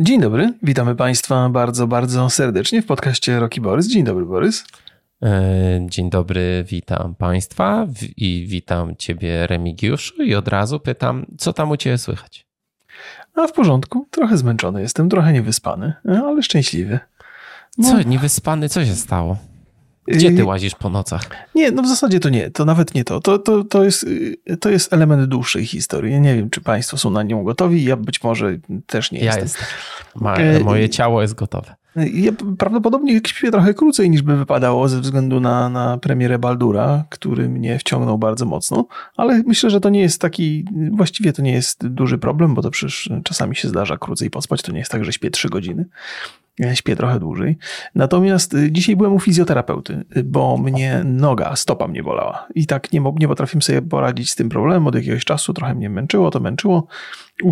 Dzień dobry, witamy Państwa bardzo, bardzo serdecznie w podcaście Roki Borys. Dzień dobry, Borys. E, dzień dobry, witam Państwa i witam Ciebie, Remigiuszu, i od razu pytam, co tam u Ciebie słychać? A w porządku, trochę zmęczony jestem, trochę niewyspany, ale szczęśliwy. No. Co, niewyspany, co się stało? Gdzie ty łazisz po nocach? Nie, no w zasadzie to nie, to nawet nie to. To, to, to, jest, to jest element dłuższej historii. Ja nie wiem, czy państwo są na nią gotowi, ja być może też nie ja jestem. jestem. moje ciało jest gotowe. Ja prawdopodobnie śpię trochę krócej niż by wypadało ze względu na, na premierę Baldura, który mnie wciągnął bardzo mocno, ale myślę, że to nie jest taki, właściwie to nie jest duży problem, bo to przecież czasami się zdarza krócej pospać, to nie jest tak, że śpię trzy godziny. Ja śpię trochę dłużej. Natomiast y, dzisiaj byłem u fizjoterapeuty, y, bo mnie noga, stopa mnie bolała. I tak nie, nie potrafiłem sobie poradzić z tym problemem od jakiegoś czasu. Trochę mnie męczyło, to męczyło.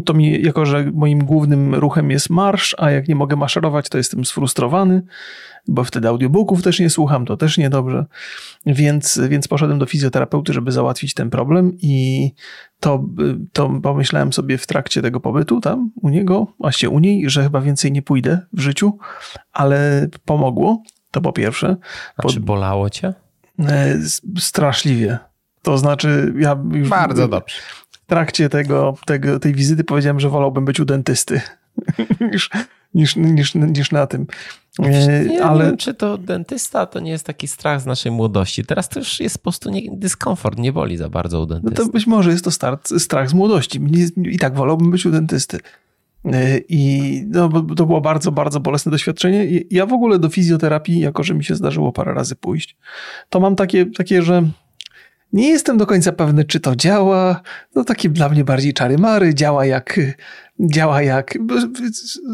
To mi, jako że moim głównym ruchem jest marsz, a jak nie mogę maszerować, to jestem sfrustrowany bo wtedy audiobooków też nie słucham, to też niedobrze. Więc, więc poszedłem do fizjoterapeuty, żeby załatwić ten problem i to, to pomyślałem sobie w trakcie tego pobytu tam u niego, właśnie u niej, że chyba więcej nie pójdę w życiu, ale pomogło. To po pierwsze. A po, czy bolało cię? E, straszliwie. To znaczy, ja już. Bardzo dobrze. W trakcie tego, tego, tej wizyty powiedziałem, że wolałbym być u dentysty niż, niż, niż, niż na tym. E, nie, ale... nie wiem, czy to dentysta to nie jest taki strach z naszej młodości. Teraz to już jest po prostu nie, dyskomfort, nie boli za bardzo u dentysty. No to być może jest to start, strach z młodości. I tak wolałbym być u dentysty. E, I no, to było bardzo, bardzo bolesne doświadczenie. Ja w ogóle do fizjoterapii, jako że mi się zdarzyło parę razy pójść, to mam takie, takie że nie jestem do końca pewny, czy to działa. No takie dla mnie bardziej czary mary, działa jak działa jak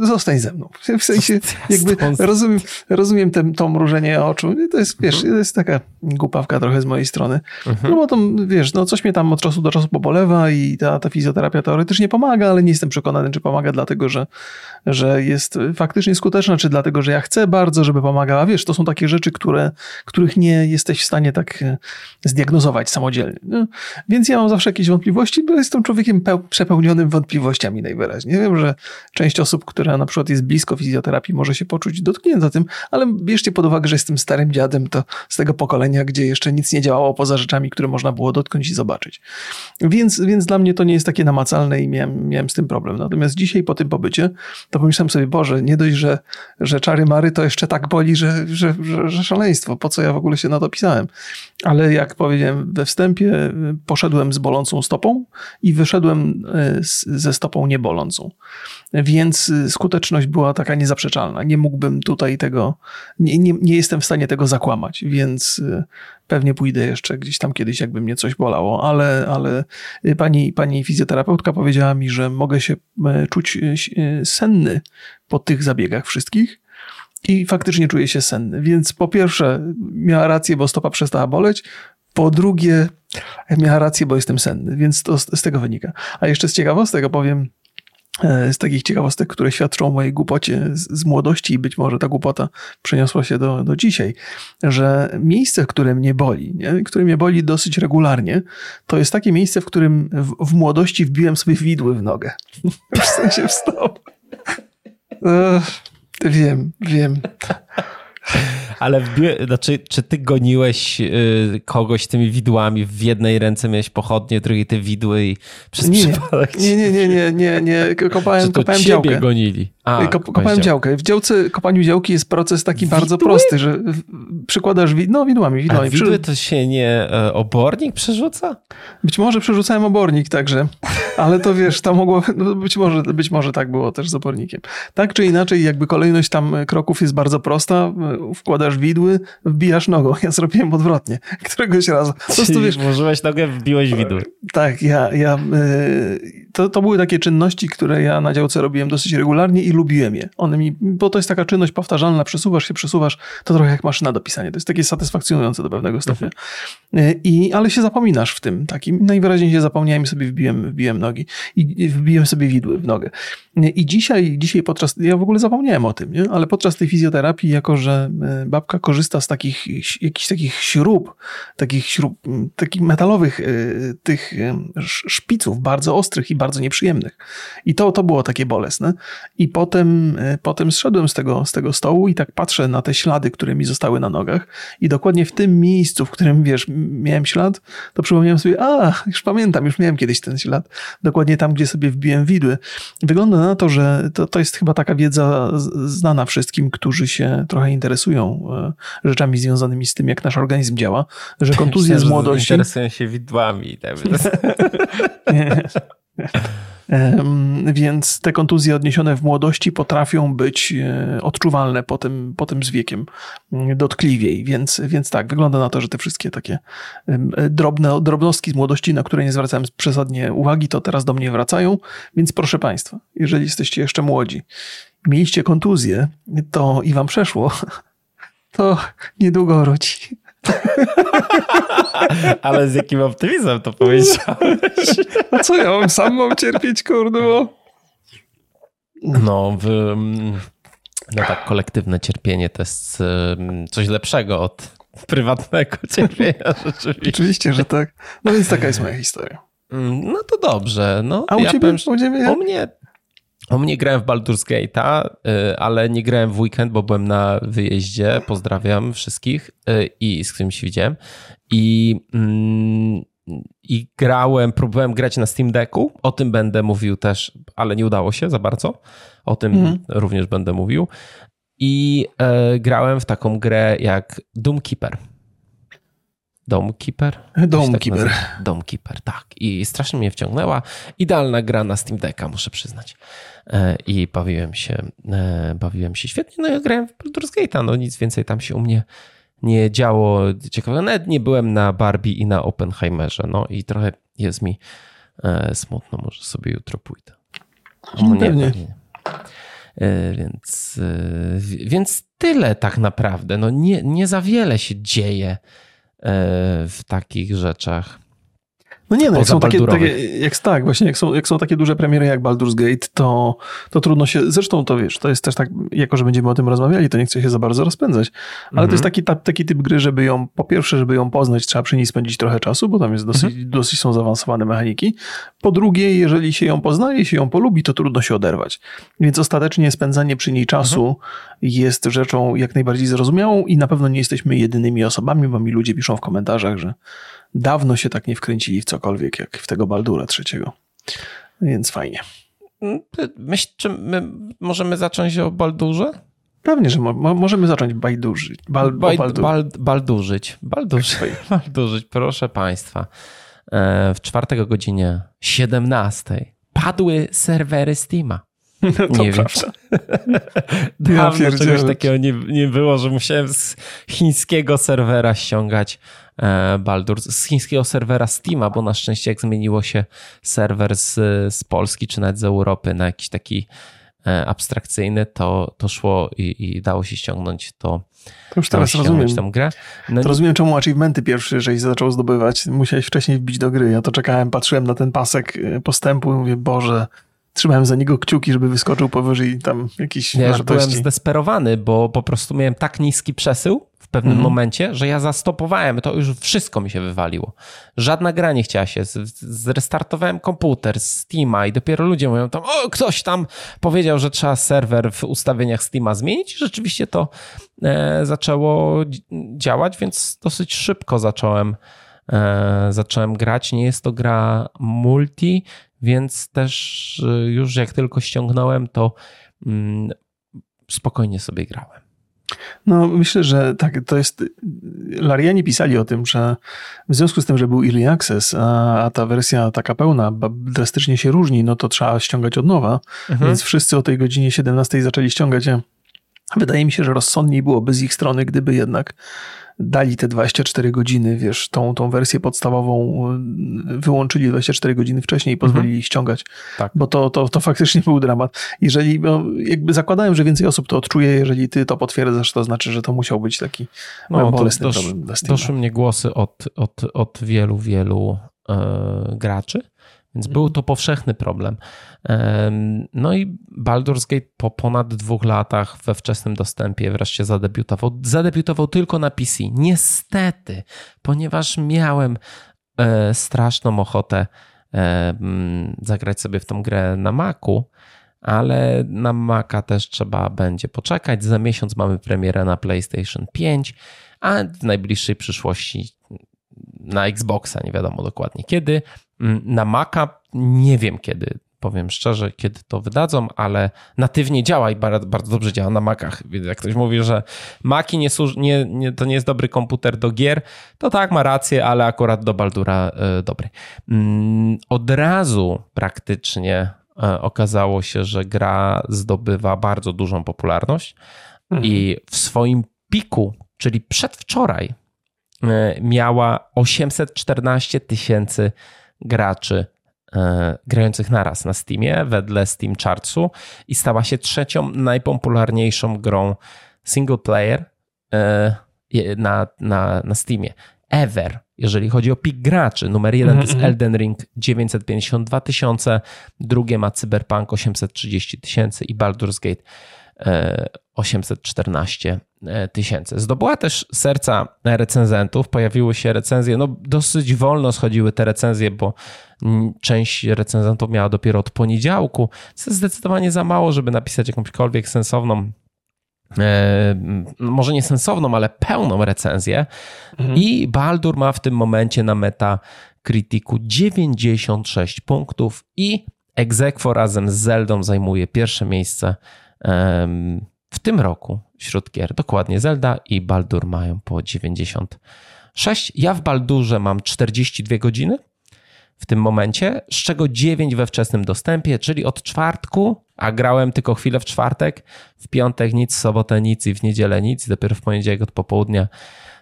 zostań ze mną. W sensie jakby rozumiem, rozumiem ten, to mrużenie oczu. To jest, wiesz, mhm. to jest taka głupawka trochę z mojej strony. Mhm. No bo to, wiesz, no coś mnie tam od czasu do czasu pobolewa i ta, ta fizjoterapia teoretycznie pomaga, ale nie jestem przekonany, czy pomaga dlatego, że, że jest faktycznie skuteczna, czy dlatego, że ja chcę bardzo, żeby pomagała. Wiesz, to są takie rzeczy, które, których nie jesteś w stanie tak e, zdiagnozować samodzielnie. No, więc ja mam zawsze jakieś wątpliwości, bo jestem człowiekiem przepełnionym wątpliwościami najwyraźniej wyraźnie. Wiem, że część osób, która na przykład jest blisko fizjoterapii, może się poczuć dotknięta tym, ale bierzcie pod uwagę, że jestem starym dziadem, to z tego pokolenia, gdzie jeszcze nic nie działało poza rzeczami, które można było dotknąć i zobaczyć. Więc, więc dla mnie to nie jest takie namacalne i miałem, miałem z tym problem. Natomiast dzisiaj po tym pobycie, to pomyślałem sobie, Boże, nie dość, że, że czary mary to jeszcze tak boli, że, że, że, że szaleństwo. Po co ja w ogóle się na to pisałem? Ale jak powiedziałem we wstępie, poszedłem z bolącą stopą i wyszedłem e, ze stopą niebolą bolącą. Więc y, skuteczność była taka niezaprzeczalna. Nie mógłbym tutaj tego, nie, nie, nie jestem w stanie tego zakłamać, więc y, pewnie pójdę jeszcze gdzieś tam kiedyś, jakby mnie coś bolało, ale, ale y, pani, pani fizjoterapeutka powiedziała mi, że mogę się czuć senny po tych zabiegach wszystkich. I faktycznie czuję się senny. Więc po pierwsze, miała rację, bo stopa przestała boleć. Po drugie, miała rację, bo jestem senny, więc to z, z tego wynika. A jeszcze z ciekawostek opowiem, z takich ciekawostek, które świadczą o mojej głupocie z, młodości i być może ta głupota przeniosła się do, do dzisiaj, że miejsce, które mnie boli, nie? które mnie boli dosyć regularnie, to jest takie miejsce, w którym w, w młodości wbiłem sobie widły w nogę. w sensie stop. wiem, wiem. Ale wbi- znaczy, czy ty goniłeś y, kogoś tymi widłami? W jednej ręce miałeś pochodnie, w drugiej te widły i przez nie, przypadek... Nie, nie, nie, nie, nie, nie. Kopałem, czy to kopałem ciebie działkę. gonili? A, Kop, kopałem działkę. W działce, kopaniu działki jest proces taki Widły? bardzo prosty, że przykładasz wid no, widłami. widłami. A widły to się nie e, obornik przerzuca? Być może przerzucałem obornik także, ale to wiesz, tam mogło, no być, może, być może tak było też z obornikiem. Tak czy inaczej, jakby kolejność tam kroków jest bardzo prosta. Wkładasz widły, wbijasz nogą. Ja zrobiłem odwrotnie. Któregoś razu. Po prostu, wiesz, włożyłeś nogę, wbiłeś widły. Tak, ja, ja e, to, to były takie czynności, które ja na działce robiłem dosyć regularnie i lubiłem je. One mi, bo to jest taka czynność powtarzalna, przesuwasz się, przesuwasz, to trochę jak maszyna do pisania. To jest takie satysfakcjonujące do pewnego stopnia. Mhm. I, ale się zapominasz w tym takim. Najwyraźniej się zapomniałem i sobie wbiłem, wbiłem nogi i wbiłem sobie widły w nogę. I dzisiaj, dzisiaj podczas, ja w ogóle zapomniałem o tym, nie? ale podczas tej fizjoterapii, jako że e, babka korzysta z takich, jakichś takich śrub, takich śrub, takich metalowych, e, tych e, szpiców, bardzo ostrych i bardzo nieprzyjemnych. I to, to było takie bolesne. I potem, potem zszedłem z tego, z tego stołu i tak patrzę na te ślady, które mi zostały na nogach i dokładnie w tym miejscu, w którym, wiesz, miałem ślad, to przypomniałem sobie, a, już pamiętam, już miałem kiedyś ten ślad. Dokładnie tam, gdzie sobie wbiłem widły. Wygląda na to, że to, to jest chyba taka wiedza znana wszystkim, którzy się trochę interesują e, rzeczami związanymi z tym, jak nasz organizm działa, że kontuzje z młodości... Interesują się widłami. Tak. nie. Więc te kontuzje odniesione w młodości potrafią być e, odczuwalne potem, potem z wiekiem mm, dotkliwiej. Więc, więc tak, wygląda na to, że te wszystkie takie drobne drobnostki z młodości, na które nie zwracałem przesadnie uwagi, to teraz do mnie wracają. Więc proszę Państwa, jeżeli jesteście jeszcze młodzi, mieliście kontuzję, to i Wam przeszło, to niedługo wróci. Ale z jakim optymizmem to powiedziałeś? A co ja mam sam mam cierpieć, kurde? No, w, no tak, kolektywne cierpienie to jest coś lepszego od prywatnego cierpienia rzeczywiście. Oczywiście, że tak. No więc taka jest moja historia. Mm, no to dobrze. No, A u ja ciebie? Powiem, u, ciebie? u mnie o mnie grałem w Baldur's Gate'a, y, ale nie grałem w weekend, bo byłem na wyjeździe. Pozdrawiam wszystkich y, i z którymi się widziałem. I, mm, I grałem, próbowałem grać na Steam Decku. O tym będę mówił też, ale nie udało się za bardzo. O tym mhm. również będę mówił. I e, grałem w taką grę jak Doomkeeper. Domkeeper? Domkeeper. Tak Domkeeper, tak. I strasznie mnie wciągnęła. Idealna gra na Steam Decka, muszę przyznać. E, I bawiłem się, e, bawiłem się świetnie. No ja grałem w Baldur's Gate'a, no nic więcej tam się u mnie nie działo ciekawego. Nawet nie byłem na Barbie i na Oppenheimerze, no i trochę jest mi e, smutno, może sobie jutro pójdę. No, nie, pewnie. pewnie. Więc, więc tyle tak naprawdę. No nie, nie za wiele się dzieje w takich rzeczach. No nie, no jak są takie, takie, jak, tak, właśnie jak są, jak są takie duże premiery jak Baldur's Gate, to, to trudno się, zresztą to wiesz, to jest też tak, jako że będziemy o tym rozmawiali, to nie chcę się za bardzo rozpędzać, ale to jest mhm. taki, ta, taki typ gry, żeby ją, po pierwsze, żeby ją poznać, trzeba przy niej spędzić trochę czasu, bo tam jest dosyć, mhm. dosyć są zaawansowane mechaniki. Po drugie, jeżeli się ją poznaje, się ją polubi, to trudno się oderwać. Więc ostatecznie spędzanie przy niej czasu mhm. jest rzeczą jak najbardziej zrozumiałą i na pewno nie jesteśmy jedynymi osobami, bo mi ludzie piszą w komentarzach, że dawno się tak nie wkręcili w cokolwiek jak w tego Baldura trzeciego. Więc fajnie. Myśl, czy my możemy zacząć o Baldurze? Pewnie, że mo możemy zacząć bajdurzyć. Bal baldur. bal baldurzyć. Baldurzyć. baldurzyć, proszę Państwa. E, w czwartego godzinie 17 padły serwery Steama. No nie wiem. Dawno ja czegoś takiego nie, nie było, że musiałem z chińskiego serwera ściągać e, Baldur, z chińskiego serwera Steama, bo na szczęście jak zmieniło się serwer z, z Polski czy nawet z Europy na jakiś taki e, abstrakcyjny, to, to szło i, i dało się ściągnąć to. To już teraz rozumiem. Tą grę. No to rozumiem, czemu achievementy pierwsze, żeś zaczął zdobywać. Musiałeś wcześniej wbić do gry. Ja to czekałem, patrzyłem na ten pasek e, postępu i mówię, Boże, trzymałem za niego kciuki, żeby wyskoczył powyżej tam jakiś ja wartości. byłem zdesperowany, bo po prostu miałem tak niski przesył w pewnym mm. momencie, że ja zastopowałem, to już wszystko mi się wywaliło. Żadna gra nie chciała się. Zrestartowałem komputer z Steama i dopiero ludzie mówią tam, o, ktoś tam powiedział, że trzeba serwer w ustawieniach Steama zmienić. Rzeczywiście to e, zaczęło działać, więc dosyć szybko zacząłem e, zacząłem grać. Nie jest to gra multi, więc też y, już jak tylko ściągnąłem, to mm, spokojnie sobie grałem. No, myślę, że tak, to jest. Lariani pisali o tym, że w związku z tym, że był Early Access, a, a ta wersja taka pełna drastycznie się różni, no to trzeba ściągać od nowa. Mhm. Więc wszyscy o tej godzinie 17 zaczęli ściągać. Wydaje mi się, że rozsądniej byłoby z ich strony, gdyby jednak dali te 24 godziny, wiesz, tą, tą wersję podstawową y, wyłączyli 24 godziny wcześniej i pozwolili mhm. ściągać. Tak. Bo to, to, to faktycznie był dramat. Jeżeli, no, jakby zakładałem, że więcej osób to odczuje, jeżeli ty to potwierdzasz, to znaczy, że to musiał być taki no, bolesny dosz, problem dla Doszły mnie głosy od, od, od wielu, wielu e, graczy, Więc był to powszechny problem. No i Baldur's Gate po ponad dwóch latach we wczesnym dostępie wreszcie zadebiutował. Zadebiutował tylko na PC. Niestety, ponieważ miałem e, straszną ochotę zagrać sobie w tą grę na Macu, ale na Maca też trzeba będzie poczekać. Za miesiąc mamy premierę na PlayStation 5, a w najbliższej przyszłości na Xboxa, nie wiadomo dokładnie kiedy. Mm, na Maca nie wiem kiedy, powiem szczerze, kiedy to wydadzą, ale natywnie działa i bardzo, bardzo dobrze działa na Macach. Więc jak ktoś mówi, że Maki nie, nie, nie, to nie jest dobry komputer do gier, to tak, ma rację, ale akurat do Baldura y, dobry. Mm, od razu praktycznie y, okazało się, że gra zdobywa bardzo dużą popularność mhm. i w swoim piku, czyli przedwczoraj, y, miała 814 tysięcy graczy e, grających naraz na Steamie wedle Steam Chartsu i stała się trzecią najpopularniejszą grą single player e, na, na, na Steamie. Ever, jeżeli chodzi o pik graczy. Numer jeden to jest mhm, mhm. Elden Ring 952 tysiące, drugie ma Cyberpunk 830 tysięcy i Baldur's Gate 814 e, tysięcy. Zdobyła też serca recenzentów, pojawiły się recenzje, no dosyć wolno schodziły te recenzje, bo część recenzentów miała dopiero od poniedziałku, co jest zdecydowanie za mało, żeby napisać jakąśkolwiek sensowną e, może nie sensowną, ale pełną recenzję. Mhm. I Baldur ma w tym momencie na meta krytyku 96 punktów i Exequo razem z Zeldą zajmuje pierwsze miejsce w tym roku wśród gier. Dokładnie Zelda i Baldur mają po 96. Ja w Baldurze mam 42 godziny w tym momencie, z czego 9 we wczesnym dostępie, czyli od czwartku, a grałem tylko chwilę w czwartek, w piątek nic, w sobotę nic i w niedzielę nic, dopiero w poniedziałek od popołudnia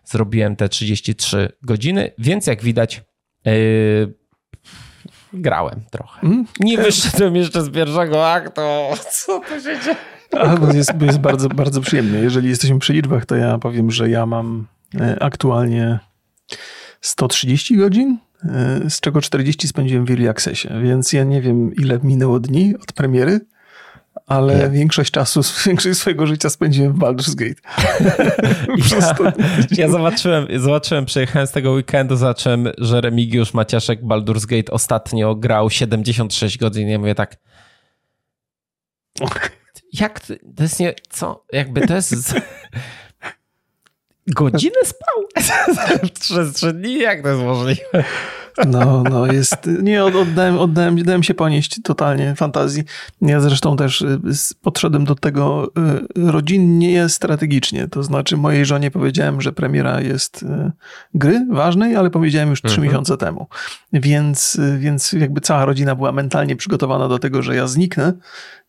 zrobiłem te 33 godziny, więc jak widać, yy, grałem trochę. Mm? Nie wyszedłem jeszcze z pierwszego aktu. Co tu się dzieje? A, bo jest, jest bardzo, bardzo przyjemnie. Jeżeli jesteśmy przy liczbach, to ja powiem, że ja mam e, aktualnie 130 godzin, e, z czego 40 spędziłem w Early Accessie, więc ja nie wiem, ile minęło dni od premiery, ale nie. większość czasu, większość swojego życia spędziłem w Baldur's Gate. ja, ja zobaczyłem, zobaczyłem, przejechałem z tego weekendu, zobaczyłem, że Remigiusz Maciaszek Baldur's Gate ostatnio grał 76 godzin. Ja mówię tak, jak to jest nie, co, jakby to jest... Godzinę spał? Przez trzy dni? Jak to jest możliwe? No, no jest, nie, oddałem, oddałem, dałem się ponieść totalnie fantazji. Ja zresztą też y, podszedłem do tego y, rodzinnie, strategicznie. To znaczy mojej żonie powiedziałem, że premiera jest y, gry ważnej, ale powiedziałem już trzy mhm. miesiące temu. Więc, więc jakby cała rodzina była mentalnie przygotowana do tego, że ja zniknę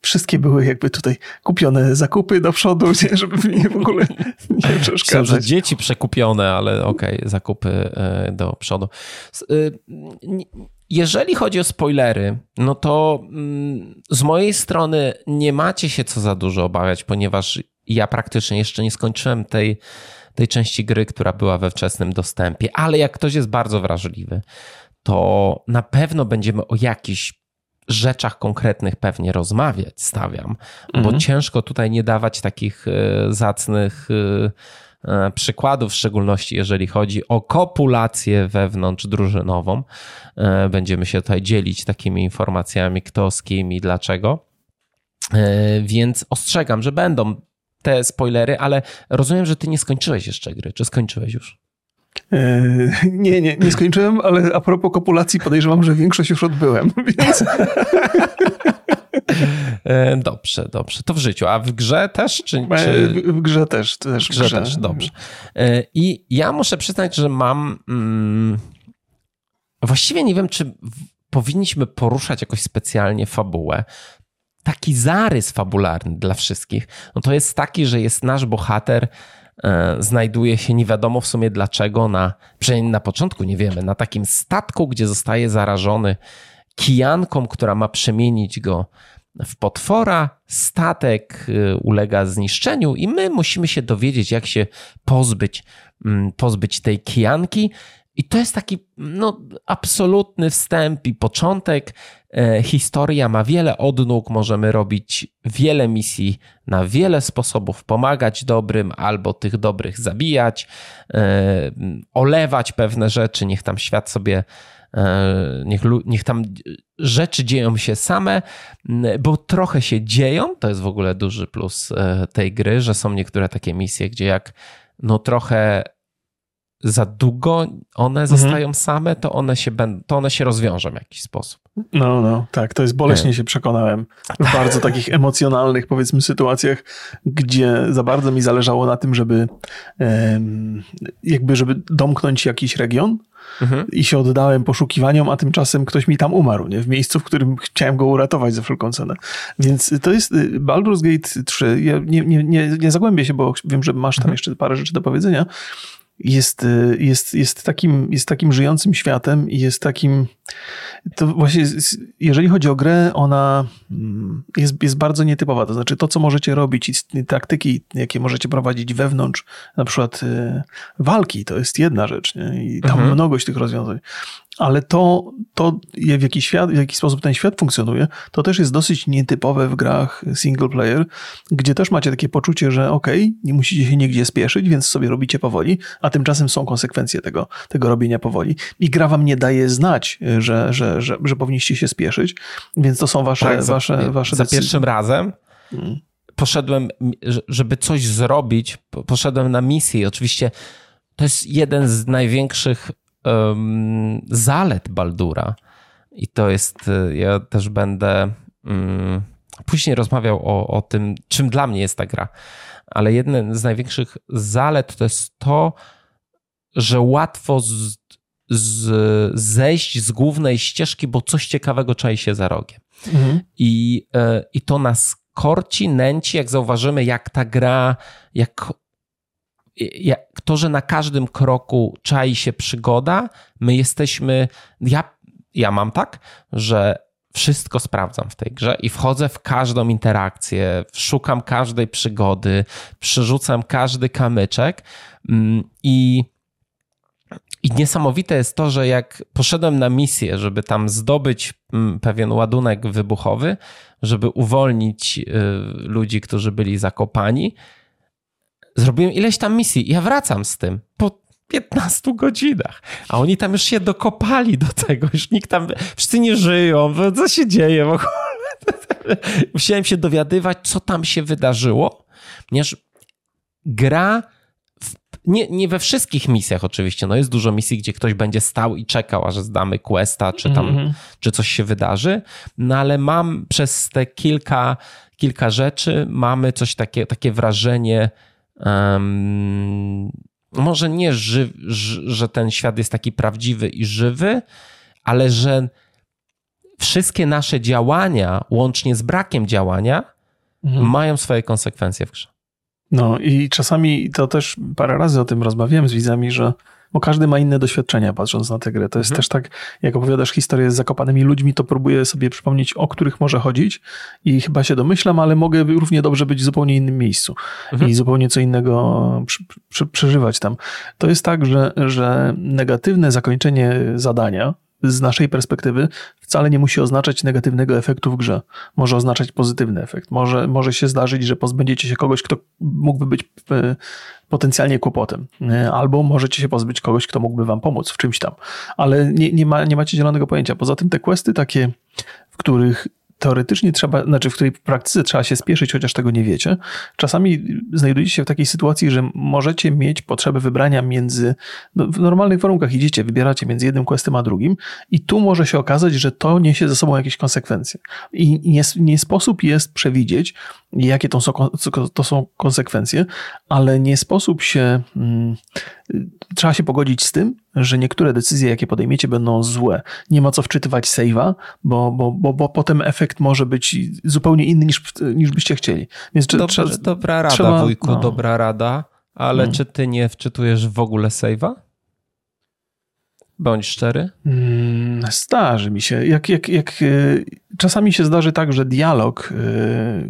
wszystkie były jakby tutaj kupione zakupy do przodu, nie, żeby mnie w ogóle nie przeszkadzać. Są, że dzieci przekupione, ale okej, okay, zakupy e, do przodu. E, jeżeli chodzi o spoilery, no to mm, z mojej strony nie macie się co za dużo obawiać, ponieważ ja praktycznie jeszcze nie skończyłem tej, tej części gry, która była we wczesnym dostępie, ale jak ktoś jest bardzo wrażliwy, to na pewno będziemy o jakiś rzeczach konkretnych pewnie rozmawiać, stawiam, mhm. bo ciężko tutaj nie dawać takich e, zacnych e, e, przykładów, w szczególności jeżeli chodzi o kopulację wewnątrz drużynową. Będziemy się tutaj dzielić takimi informacjami, kto z kim i dlaczego. Więc ostrzegam, że będą te spoilery, ale rozumiem, że ty nie skończyłeś jeszcze gry. Czy skończyłeś już? E, nie, nie, nie skończyłem, ale a propos kopulacji podejrzewam, że większość już odbyłem, więc... E, dobrze, dobrze. To w życiu. A w grze też? Czy, e, czy... W, w, grze też. też w grze, grze, też, dobrze. I ja muszę przyznać, że mam... Mm, właściwie nie wiem, czy powinniśmy poruszać jakoś specjalnie fabułę. Taki zarys fabularny dla wszystkich, no to jest taki, że jest nasz bohater znajduje się nie wiadomo w sumie dlaczego na, przynajmniej na początku nie wiemy, na takim statku, gdzie zostaje zarażony kijanką, która ma przemienić go w potwora. Statek e, ulega zniszczeniu i my musimy się dowiedzieć, jak się pozbyć, mm, pozbyć tej kijanki. I to jest taki no, absolutny wstęp i początek. E, historia ma wiele odnóg, możemy robić wiele misji na wiele sposobów, pomagać dobrym albo tych dobrych zabijać, e, olewać pewne rzeczy, niech tam świat sobie, e, niech, niech tam rzeczy dzieją się same, bo trochę się dzieją. To jest w ogóle duży plus tej gry, że są niektóre takie misje, gdzie jak no trochę za długo one mhm. zostają same, to one, się będą, to one się rozwiążą w jakiś sposób. No, no, tak, to jest boleśnie się przekonałem. W bardzo takich emocjonalnych, powiedzmy, sytuacjach, gdzie za bardzo mi zależało na tym, żeby jakby, żeby domknąć jakiś region, Mhm. I się oddałem poszukiwaniom, a tymczasem ktoś mi tam umarł, nie? W miejscu, w którym chciałem go uratować za wszelką cenę. Więc to jest y, Baldur's Gate 3. Ja nie, nie, nie, nie zagłębię się, bo wiem, że masz tam mhm. jeszcze parę rzeczy do powiedzenia, jest, y, jest, jest, takim, jest takim żyjącym światem i jest takim. To właśnie, jeżeli chodzi o grę, ona mm, jest, jest bardzo nietypowa. To znaczy, to, co możecie robić i taktyki, jakie możecie prowadzić wewnątrz, na przykład y, walki, to jest jedna rzecz. Nie? I tam mhm. mnogość tych rozwiązań ale to, to w, jaki świat, w jaki sposób ten świat funkcjonuje, to też jest dosyć nietypowe w grach single player, gdzie też macie takie poczucie, że okej, okay, nie musicie się nigdzie spieszyć, więc sobie robicie powoli, a tymczasem są konsekwencje tego, tego robienia powoli. I gra wam nie daje znać, że, że, że, że powinniście się spieszyć, więc to są wasze, tak, wasze, za, wasze Za decyzje. pierwszym razem hmm. poszedłem, żeby coś zrobić, poszedłem na misję oczywiście to jest jeden z największych um, zalet Baldura. I to jest, y, ja też będę um, później rozmawiał o, o tym, czym dla mnie jest ta gra. Ale jeden z największych zalet to jest to, że łatwo z, z, zejść z głównej ścieżki, bo coś ciekawego czai się za rogiem. Mhm. I, y, I to nas korci, nęci, jak zauważymy, jak ta gra, jak to, że na każdym kroku czai się przygoda, my jesteśmy. Ja, ja mam tak, że wszystko sprawdzam w tej grze i wchodzę w każdą interakcję, szukam każdej przygody, przerzucam każdy kamyczek mm, i. I niesamowite jest to, że jak poszedłem na misję, żeby tam zdobyć mm, pewien ładunek wybuchowy, żeby uwolnić y, ludzi, którzy byli zakopani, zrobiłem ileś tam misji. Ja wracam z tym po 15 godzinach. A oni tam już się dokopali do tego, już nikt tam, wszyscy nie żyją, co się dzieje w ogóle. Musiałem się dowiadywać, co tam się wydarzyło, ponieważ gra w, nie, nie we wszystkich misjach oczywiście, no jest dużo misji, gdzie ktoś będzie stał i czekał, aż zdamy questa, czy tam, mm -hmm. czy coś się wydarzy, no ale mam przez te kilka, kilka rzeczy, mamy coś takie, takie wrażenie, um, może nie, ży, że ten świat jest taki prawdziwy i żywy, ale że wszystkie nasze działania, łącznie z brakiem działania, mhm. mają swoje konsekwencje w grze. No i czasami to też parę razy o tym rozmawiałem z widzami, że bo każdy ma inne doświadczenia patrząc na tę grę. To jest mhm. też tak, jak opowiadasz historię z zakopanymi ludźmi, to próbuję sobie przypomnieć, o których może chodzić i chyba się domyślam, ale mogę równie dobrze być w zupełnie innym miejscu mhm. i zupełnie co innego przy, przy, przeżywać tam. To jest tak, że, że negatywne zakończenie zadania, z naszej perspektywy wcale nie musi oznaczać negatywnego efektu w grze. Może oznaczać pozytywny efekt. Może, może się zdarzyć, że pozbędziecie się kogoś, kto mógłby być e, potencjalnie kłopotem. E, albo możecie się pozbyć kogoś, kto mógłby wam pomóc w czymś tam. Ale nie, nie, ma, nie macie zielonego pojęcia. Poza tym te questy takie, w których teoretycznie trzeba, znaczy w której praktyce trzeba się spieszyć, chociaż tego nie wiecie. Czasami znajdujecie się w takiej sytuacji, że możecie mieć potrzebę wybrania między, no, w normalnych warunkach idziecie, wybieracie między jednym questem a drugim i tu może się okazać, że to niesie ze sobą jakieś konsekwencje. I nie, nie sposób jest przewidzieć, jakie to są, to są konsekwencje, ale nie sposób się, hmm, trzeba się pogodzić z tym, że niektóre decyzje, jakie podejmiecie, będą złe. Nie ma co wczytywać save'a, bo, bo, bo, bo potem efekt może być zupełnie inny niż, niż byście chcieli. Więc Dob trzeba, dobra rada, trzeba, wujku, no. dobra rada, ale hmm. czy ty nie wczytujesz w ogóle save'a? Bądź szczery. Hmm, zdarzy mi się. Jak, jak, jak, e, czasami się zdarzy tak, że dialog e,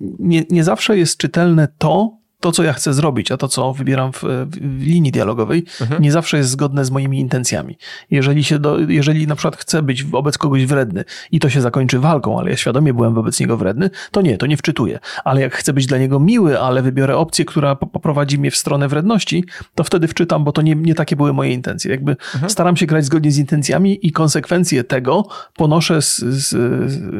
nie, nie zawsze jest czytelne to, to, co ja chcę zrobić, a to, co wybieram w, w linii dialogowej, mhm. nie zawsze jest zgodne z moimi intencjami. Jeżeli, się do, jeżeli na przykład chcę być wobec kogoś wredny i to się zakończy walką, ale ja świadomie byłem wobec niego wredny, to nie, to nie wczytuję. Ale jak chcę być dla niego miły, ale wybiorę opcję, która poprowadzi mnie w stronę wredności, to wtedy wczytam, bo to nie, nie takie były moje intencje. Jakby mhm. staram się grać zgodnie z intencjami i konsekwencje tego ponoszę z, z,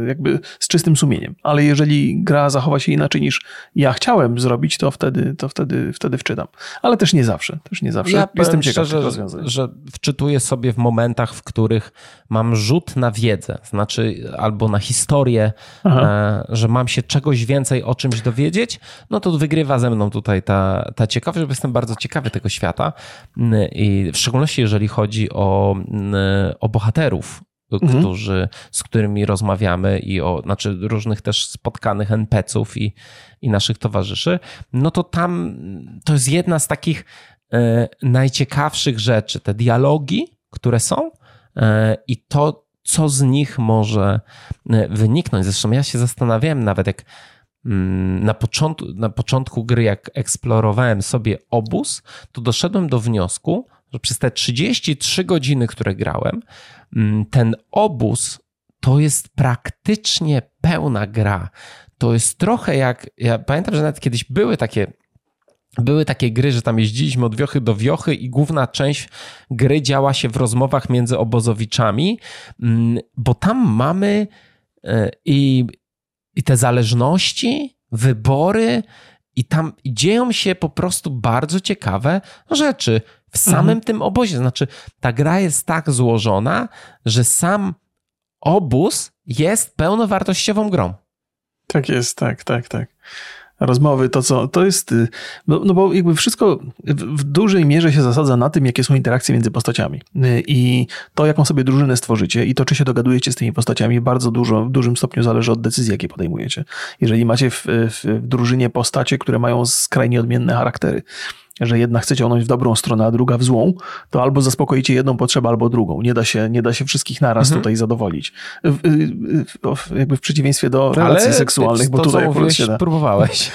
jakby z czystym sumieniem. Ale jeżeli gra zachowa się inaczej niż ja chciałem zrobić, to wtedy, to wtedy, wtedy wczytam. Ale też nie zawsze. Też nie zawsze. Ja Jestem ciekaw szczerze, rozwiązań. Że wczytuję sobie w momentach, w których mam rzut na wiedzę, znaczy albo na historię, e, że mam się czegoś więcej o czymś dowiedzieć, no to wygrywa ze mną tutaj ta, ta ciekawość, bo jestem bardzo ciekawy tego świata i w szczególności jeżeli chodzi o, o bohaterów, mhm. którzy, z którymi rozmawiamy i o, znaczy różnych też spotkanych NPC-ów i, i naszych towarzyszy, no to tam to jest jedna z takich e, najciekawszych rzeczy, te dialogi, które są e, i to, co z nich może e, wyniknąć. Zresztą ja się zastanawiałem nawet, jak mm, na początku, na początku gry, jak eksplorowałem sobie obóz, to doszedłem do wniosku, że przez te 33 godziny, które grałem, mm, ten obóz to jest praktycznie pełna gra. To jest trochę jak. Ja pamiętam, że nawet kiedyś były takie. Były takie gry, że tam jeździliśmy od wiochy do wiochy i główna część gry działa się w rozmowach między obozowiczami, mm, bo tam mamy e, i, i te zależności, wybory, i tam dzieją się po prostu bardzo ciekawe rzeczy w samym mhm. tym obozie. Znaczy, ta gra jest tak złożona, że sam obóz jest pełnowartościową grą. Tak jest, tak, tak, tak. Rozmowy, to co, to jest, y, no, no bo jakby wszystko w, w dużej mierze się zasadza na tym, jakie są interakcje między postaciami. Y, I to, jaką sobie drużynę stworzycie i to, czy się dogadujecie z tymi postaciami, bardzo dużo, w dużym stopniu zależy od decyzji, jakie podejmujecie. Jeżeli macie w, w, w drużynie postacie, które mają skrajnie odmienne charaktery, że jedna chce ciągnąć w dobrą stronę, a druga w złą, to albo zaspokoicie jedną potrzebę, albo drugą. Nie da się, nie da się wszystkich naraz mhm. tutaj zadowolić. Jakby w przeciwieństwie do relacji Ale seksualnych, bo tutaj akurat się da. próbowałeś.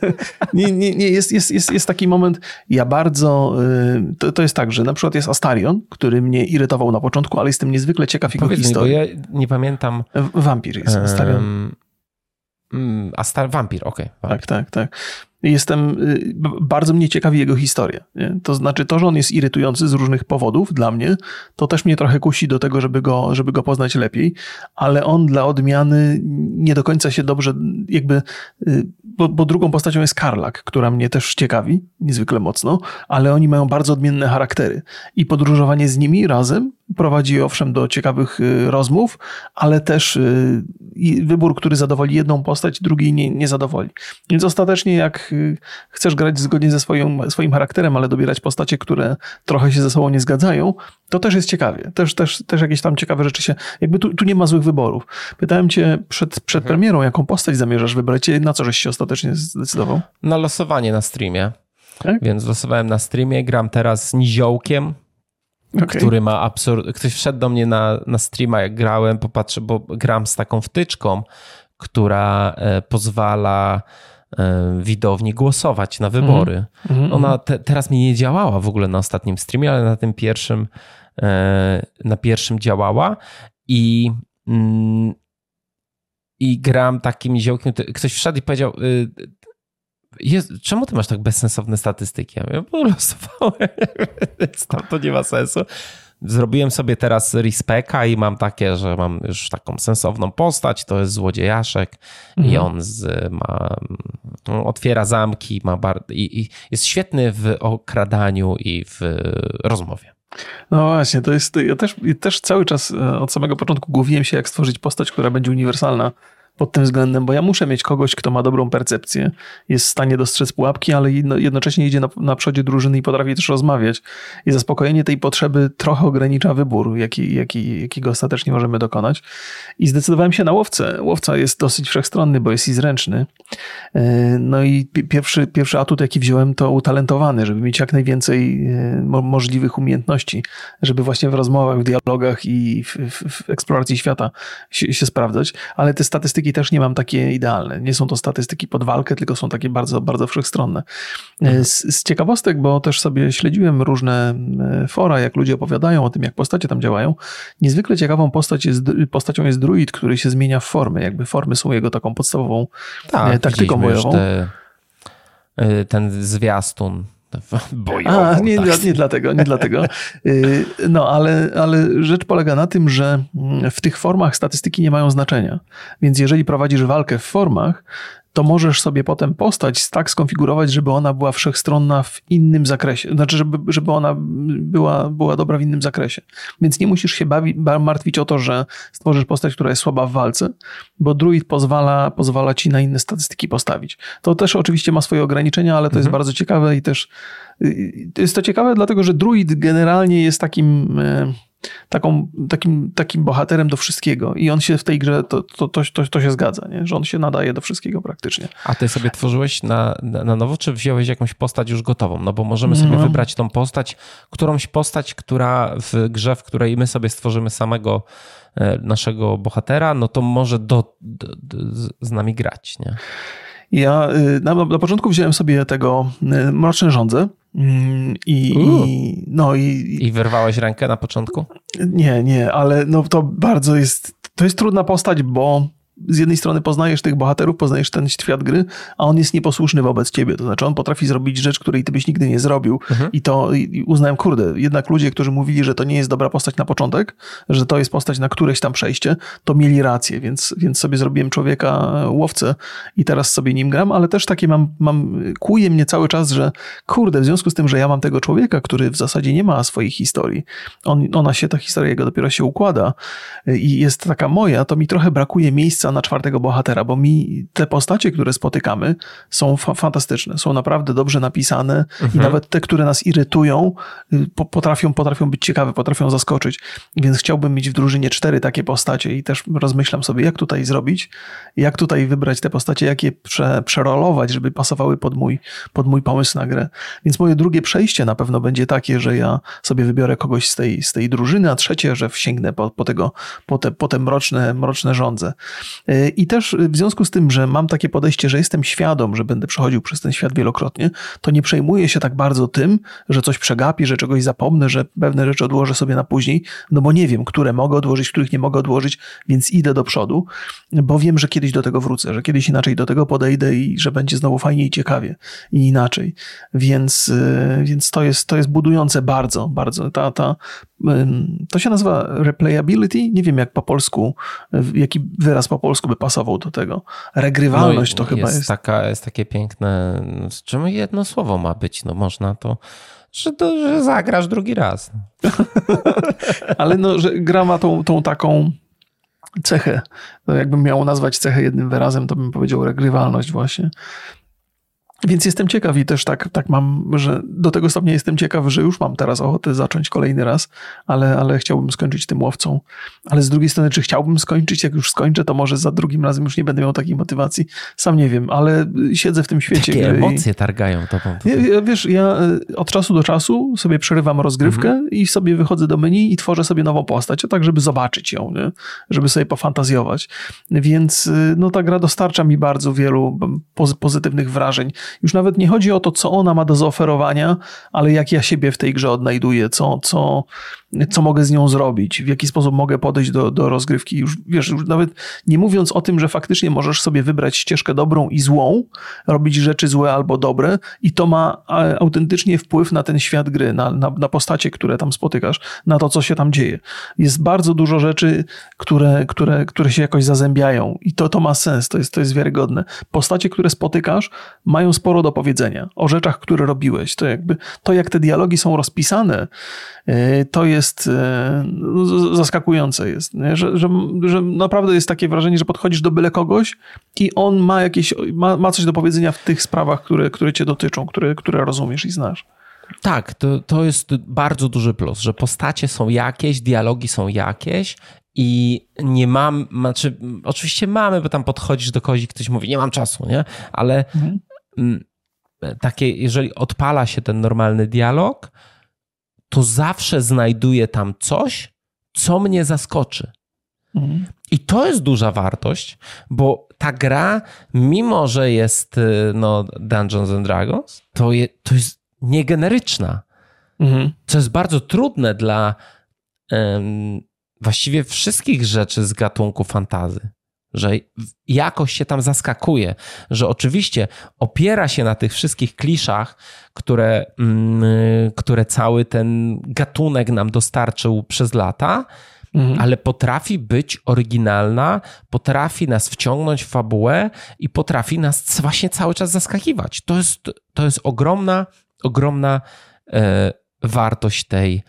nie, nie, nie jest, jest, jest, jest taki moment, ja bardzo, y, to, to jest tak, że na przykład jest Astarion, który mnie irytował na początku, ale jestem niezwykle ciekaw jego Powiedz historii. Mi, bo ja nie pamiętam. Wampir jest Astarion. Um, Astar, wampir, okej. Okay, tak, tak, tak jestem, y, bardzo mnie ciekawi jego historia. Nie? To znaczy to, że on jest irytujący z różnych powodów dla mnie, to też mnie trochę kusi do tego, żeby go, żeby go poznać lepiej, ale on dla odmiany nie do końca się dobrze jakby, y, bo, bo drugą postacią jest Karlak, która mnie też ciekawi niezwykle mocno, ale oni mają bardzo odmienne charaktery i podróżowanie z nimi razem prowadzi owszem do ciekawych y, rozmów, ale też wybór, który zadowoli jedną postać, drugiej nie, nie zadowoli. Więc ostatecznie jak chcesz grać zgodnie ze swoim, swoim charakterem, ale dobierać postacie, które trochę się ze sobą nie zgadzają, to też jest ciekawie. Też, też, też jakieś tam ciekawe rzeczy się. Jakby tu, tu nie ma złych wyborów. Pytałem cię przed, przed mhm. premierą, jaką postać zamierzasz wybrać, na co żeś się ostatecznie zdecydował? Na losowanie na streamie. Tak? Więc losowałem na streamie, gram teraz z Niziołkiem, okay. który ma absurd. Ktoś wszedł do mnie na, na streama, jak grałem, popatrzę, bo gram z taką wtyczką, która e, pozwala widowni głosować na wybory. Mm. Ona te, teraz mi nie działała w ogóle na ostatnim streamie, ale na tym pierwszym, e, na pierwszym działała i mm, i gram takim ziołkiem. Ktoś wszedł i powiedział, y, czemu ty masz tak bezsensowne statystyki? Ja polosowałem, więc tam to nie ma sensu. Zrobiłem sobie teraz respeka i mam takie, że mam już taką sensowną postać, to jest złodziejaszek mhm. i on z, ma, no, otwiera zamki, ma bar, i, i jest świetny w okradaniu i w rozmowie. No właśnie, to jest. Ja też, też cały czas e, od samego początku głowiłem się, jak stworzyć postać, która będzie uniwersalna pod tym względem, bo ja muszę mieć kogoś, kto ma dobrą percepcję, jest w stanie dostrzec pułapki, ale jednocześnie idzie na, na przodzie drużyny i potrafi też rozmawiać. I zaspokojenie tej potrzeby trochę ogranicza wybór, jaki, jaki, jakiego ostatecznie możemy dokonać. I zdecydowałem się na łowcę. Łowca jest dosyć wszechstronny, bo jest i zręczny. E, no i pierwszy, pierwszy atut, jaki wziąłem, to utalentowany, żeby mieć jak najwięcej e, możliwych umiejętności, żeby właśnie w rozmowach, w dialogach i w, w, w eksploracji świata się, się sprawdzać. Ale te statystyki statystyki też nie mam takie idealne. Nie są to statystyki pod walkę, tylko są takie bardzo, bardzo wszechstronne. Mhm. Z, z, ciekawostek, bo też sobie śledziłem różne fora, jak ludzie opowiadają o tym, jak postacie tam działają. Niezwykle ciekawą postać jest, postacią jest druid, który się zmienia w formy. Jakby formy są jego taką podstawową tak, taktyką bojową. Te, ten zwiastun Bojowo, A, nie, tak. nie dlatego, nie dlatego. Y, no, ale, ale rzecz polega na tym, że w tych formach statystyki nie mają znaczenia. Więc jeżeli prowadzisz walkę w formach, to możesz sobie potem postać tak skonfigurować, żeby ona była wszechstronna w innym zakresie. Znaczy, żeby, żeby ona była, była dobra w innym zakresie. Więc nie musisz się bawi, martwić o to, że stworzysz postać, która jest słaba w walce, bo druid pozwala, pozwala ci na inne statystyki postawić. To też oczywiście ma swoje ograniczenia, ale to mhm. jest bardzo ciekawe i też y, jest to ciekawe, dlatego że druid generalnie jest takim y, taką, takim, takim bohaterem do wszystkiego i on się w tej grze, to, to, to, to, to się zgadza, nie? że on się nadaje do wszystkiego praktycznie. A ty sobie tworzyłeś na, na nowo, czy wziąłeś jakąś postać już gotową? No bo możemy sobie no. wybrać tą postać, którąś postać, która w grze, w której my sobie stworzymy samego e, naszego bohatera, no to może do, do, do z nami grać, nie? Ja y, na, na początku wziąłem sobie tego y, Mroczne Rządze, i, i, no i, I wyrwałeś rękę na początku? Nie, nie, ale no to bardzo jest, to jest trudna postać, bo z jednej strony poznajesz tych bohaterów, poznajesz ten świat gry, a on jest nieposłuszny wobec ciebie. To znaczy, on potrafi zrobić rzecz, której ty byś nigdy nie zrobił. Mhm. I to i uznałem, kurde, jednak ludzie, którzy mówili, że to nie jest dobra postać na początek, że to jest postać na któreś tam przejście, to mieli rację, więc, więc sobie zrobiłem człowieka łowcę i teraz sobie nim gram, ale też takie mam, mam, kuje mnie cały czas, że kurde, w związku z tym, że ja mam tego człowieka, który w zasadzie nie ma swojej historii, on, ona się, ta historia jego dopiero się układa i jest taka moja, to mi trochę brakuje miejsca miejsca na czwartego bohatera, bo mi te postacie, które spotykamy, są fa fantastyczne, są naprawdę dobrze napisane mhm. i nawet te, które nas irytują, y, po potrafią, potrafią być ciekawe, potrafią zaskoczyć. Więc chciałbym mieć w drużynie cztery takie postacie i też rozmyślam sobie, jak tutaj zrobić, jak tutaj wybrać te postacie, jak je prze przerolować, żeby pasowały pod mój, pod mój pomysł na grę. Więc moje drugie przejście na pewno będzie takie, że ja sobie wybiorę kogoś z tej, z tej drużyny, a trzecie, że sięgnę po, po tego, po te, po te mroczne, mroczne rządze. I też w związku z tym, że mam takie podejście, że jestem świadom, że będę przechodził przez ten świat wielokrotnie, to nie przejmuję się tak bardzo tym, że coś przegapię, że czegoś zapomnę, że pewne rzeczy odłożę sobie na później, no bo nie wiem, które mogę odłożyć, których nie mogę odłożyć, więc idę do przodu, bo wiem, że kiedyś do tego wrócę, że kiedyś inaczej do tego podejdę i że będzie znowu fajnie i ciekawie i inaczej. Więc, y, więc to, jest, to jest budujące bardzo, bardzo. Ta, ta, to się nazywa replayability. Nie wiem, jak po polsku, jaki wyraz po polsku by pasował do tego. Regrywalność no to chyba jest. Taka, jest takie piękne, z czym jedno słowo ma być. No można to że, to, że zagrasz drugi raz. Ale no, że gra ma tą, tą taką cechę. No jakbym miał nazwać cechę jednym wyrazem, to bym powiedział regrywalność właśnie. Więc jestem ciekaw i też tak, tak mam, że do tego stopnia jestem ciekaw, że już mam teraz ochotę zacząć kolejny raz, ale, ale chciałbym skończyć tym łowcą. Ale z drugiej strony, czy chciałbym skończyć? Jak już skończę, to może za drugim razem już nie będę miał takiej motywacji. Sam nie wiem, ale siedzę w tym świecie. Takie emocje targają tobą. Ja, wiesz, ja e, od czasu do czasu sobie przerywam rozgrywkę mhm. i sobie wychodzę do menu i tworzę sobie nową postać, tak żeby zobaczyć ją, nie? żeby sobie pofantazjować. Więc e, no, ta gra dostarcza mi bardzo wielu pozytywnych wrażeń już nawet nie chodzi o to, co ona ma do zaoferowania, ale jak ja siebie w tej grze odnajduję, co, co, co mogę z nią zrobić, w jaki sposób mogę podejść do, do rozgrywki. Już wiesz, już nawet nie mówiąc o tym, że faktycznie możesz sobie wybrać ścieżkę dobrą i złą, robić rzeczy złe albo dobre, i to ma autentycznie wpływ na ten świat gry, na, na, na postacie, które tam spotykasz, na to, co się tam dzieje. Jest bardzo dużo rzeczy, które, które, które się jakoś zazębiają, i to, to ma sens, to jest, to jest wiarygodne. Postacie, które spotykasz, mają sporo do powiedzenia o rzeczach, które robiłeś. To jakby to, jak te dialogi są rozpisane, to jest jest e, no, zaskakujące jest, że, że, że, naprawdę jest takie wrażenie, że podchodzisz do byle kogoś i on ma jakieś, ma, ma coś do powiedzenia w tych sprawach, które, które cię dotyczą, które, które rozumiesz i znasz. Tak, to, to jest bardzo duży plus, że postacie są jakieś, dialogi są jakieś i nie mam, znaczy oczywiście mamy, bo tam podchodzisz do kogoś i ktoś mówi, nie mam czasu, nie? Ale mhm. takie, jeżeli odpala się ten normalny dialog, to zawsze znajduję tam coś, co mnie zaskoczy. Mhm. I to jest duża wartość, bo ta gra, mimo że jest y, no, Dungeons and Dragons, to, je, to jest niegeneryczna. Mhm. Co jest bardzo trudne dla um, właściwie wszystkich rzeczy z gatunku fantazy że jakoś się tam zaskakuje, że oczywiście opiera się na tych wszystkich kliszach, które, mm, które cały ten gatunek nam dostarczył przez lata, mhm. ale potrafi być oryginalna, potrafi nas wciągnąć w fabułę i potrafi nas właśnie cały czas zaskakiwać. To jest, to jest ogromna, ogromna e, wartość tej,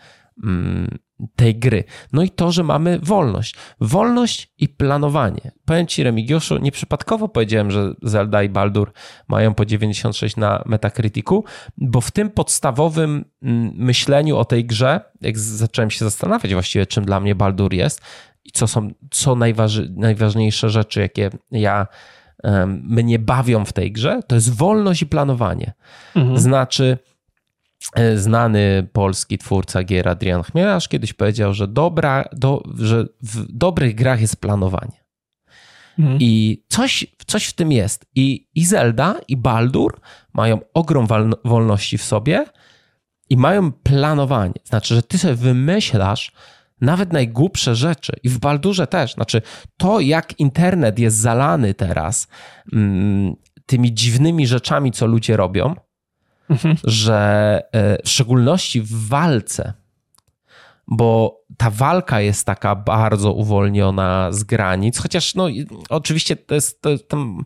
mm, tej gry. No i to, że mamy wolność. Wolność i planowanie. Powiem Ci, Remigiuszu, nieprzypadkowo powiedziałem, że Zelda i Baldur mają po 96 na Metacriticu, bo w tym podstawowym mm, myśleniu o tej grze, jak zacząłem się zastanawiać właściwie, czym dla mnie Baldur jest i co są co najważy, najważniejsze rzeczy, jakie ja mnie bawią w tej grze, to jest wolność i planowanie. Mhm. Znaczy, znany polski twórca gier Adrian Chmielarz kiedyś powiedział, że, dobra, do, że w dobrych grach jest planowanie. Mhm. I coś, coś w tym jest. I, I Zelda, i Baldur mają ogrom wolności w sobie i mają planowanie. Znaczy, że ty sobie wymyślasz nawet najgłupsze rzeczy. I w Baldurze też. Znaczy, to jak internet jest zalany teraz mm, tymi dziwnymi rzeczami, co ludzie robią, mhm. że e, w szczególności w walce, bo ta walka jest taka bardzo uwolniona z granic, chociaż no oczywiście to jest, to, tam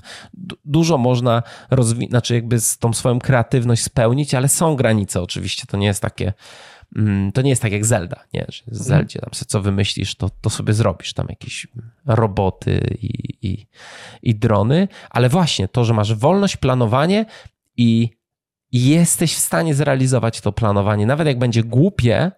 dużo można rozwinąć, znaczy jakby z tą swoją kreatywność spełnić, ale są granice oczywiście, to nie jest takie mm, to nie jest tak jak Zelda, nie? Że w mhm. Zeldzie tam sobie co wymyślisz, to, to sobie zrobisz tam jakieś roboty i, i, i drony, ale właśnie to, że masz wolność, planowanie i jesteś w stanie zrealizować to planowanie, nawet jak będzie głupie,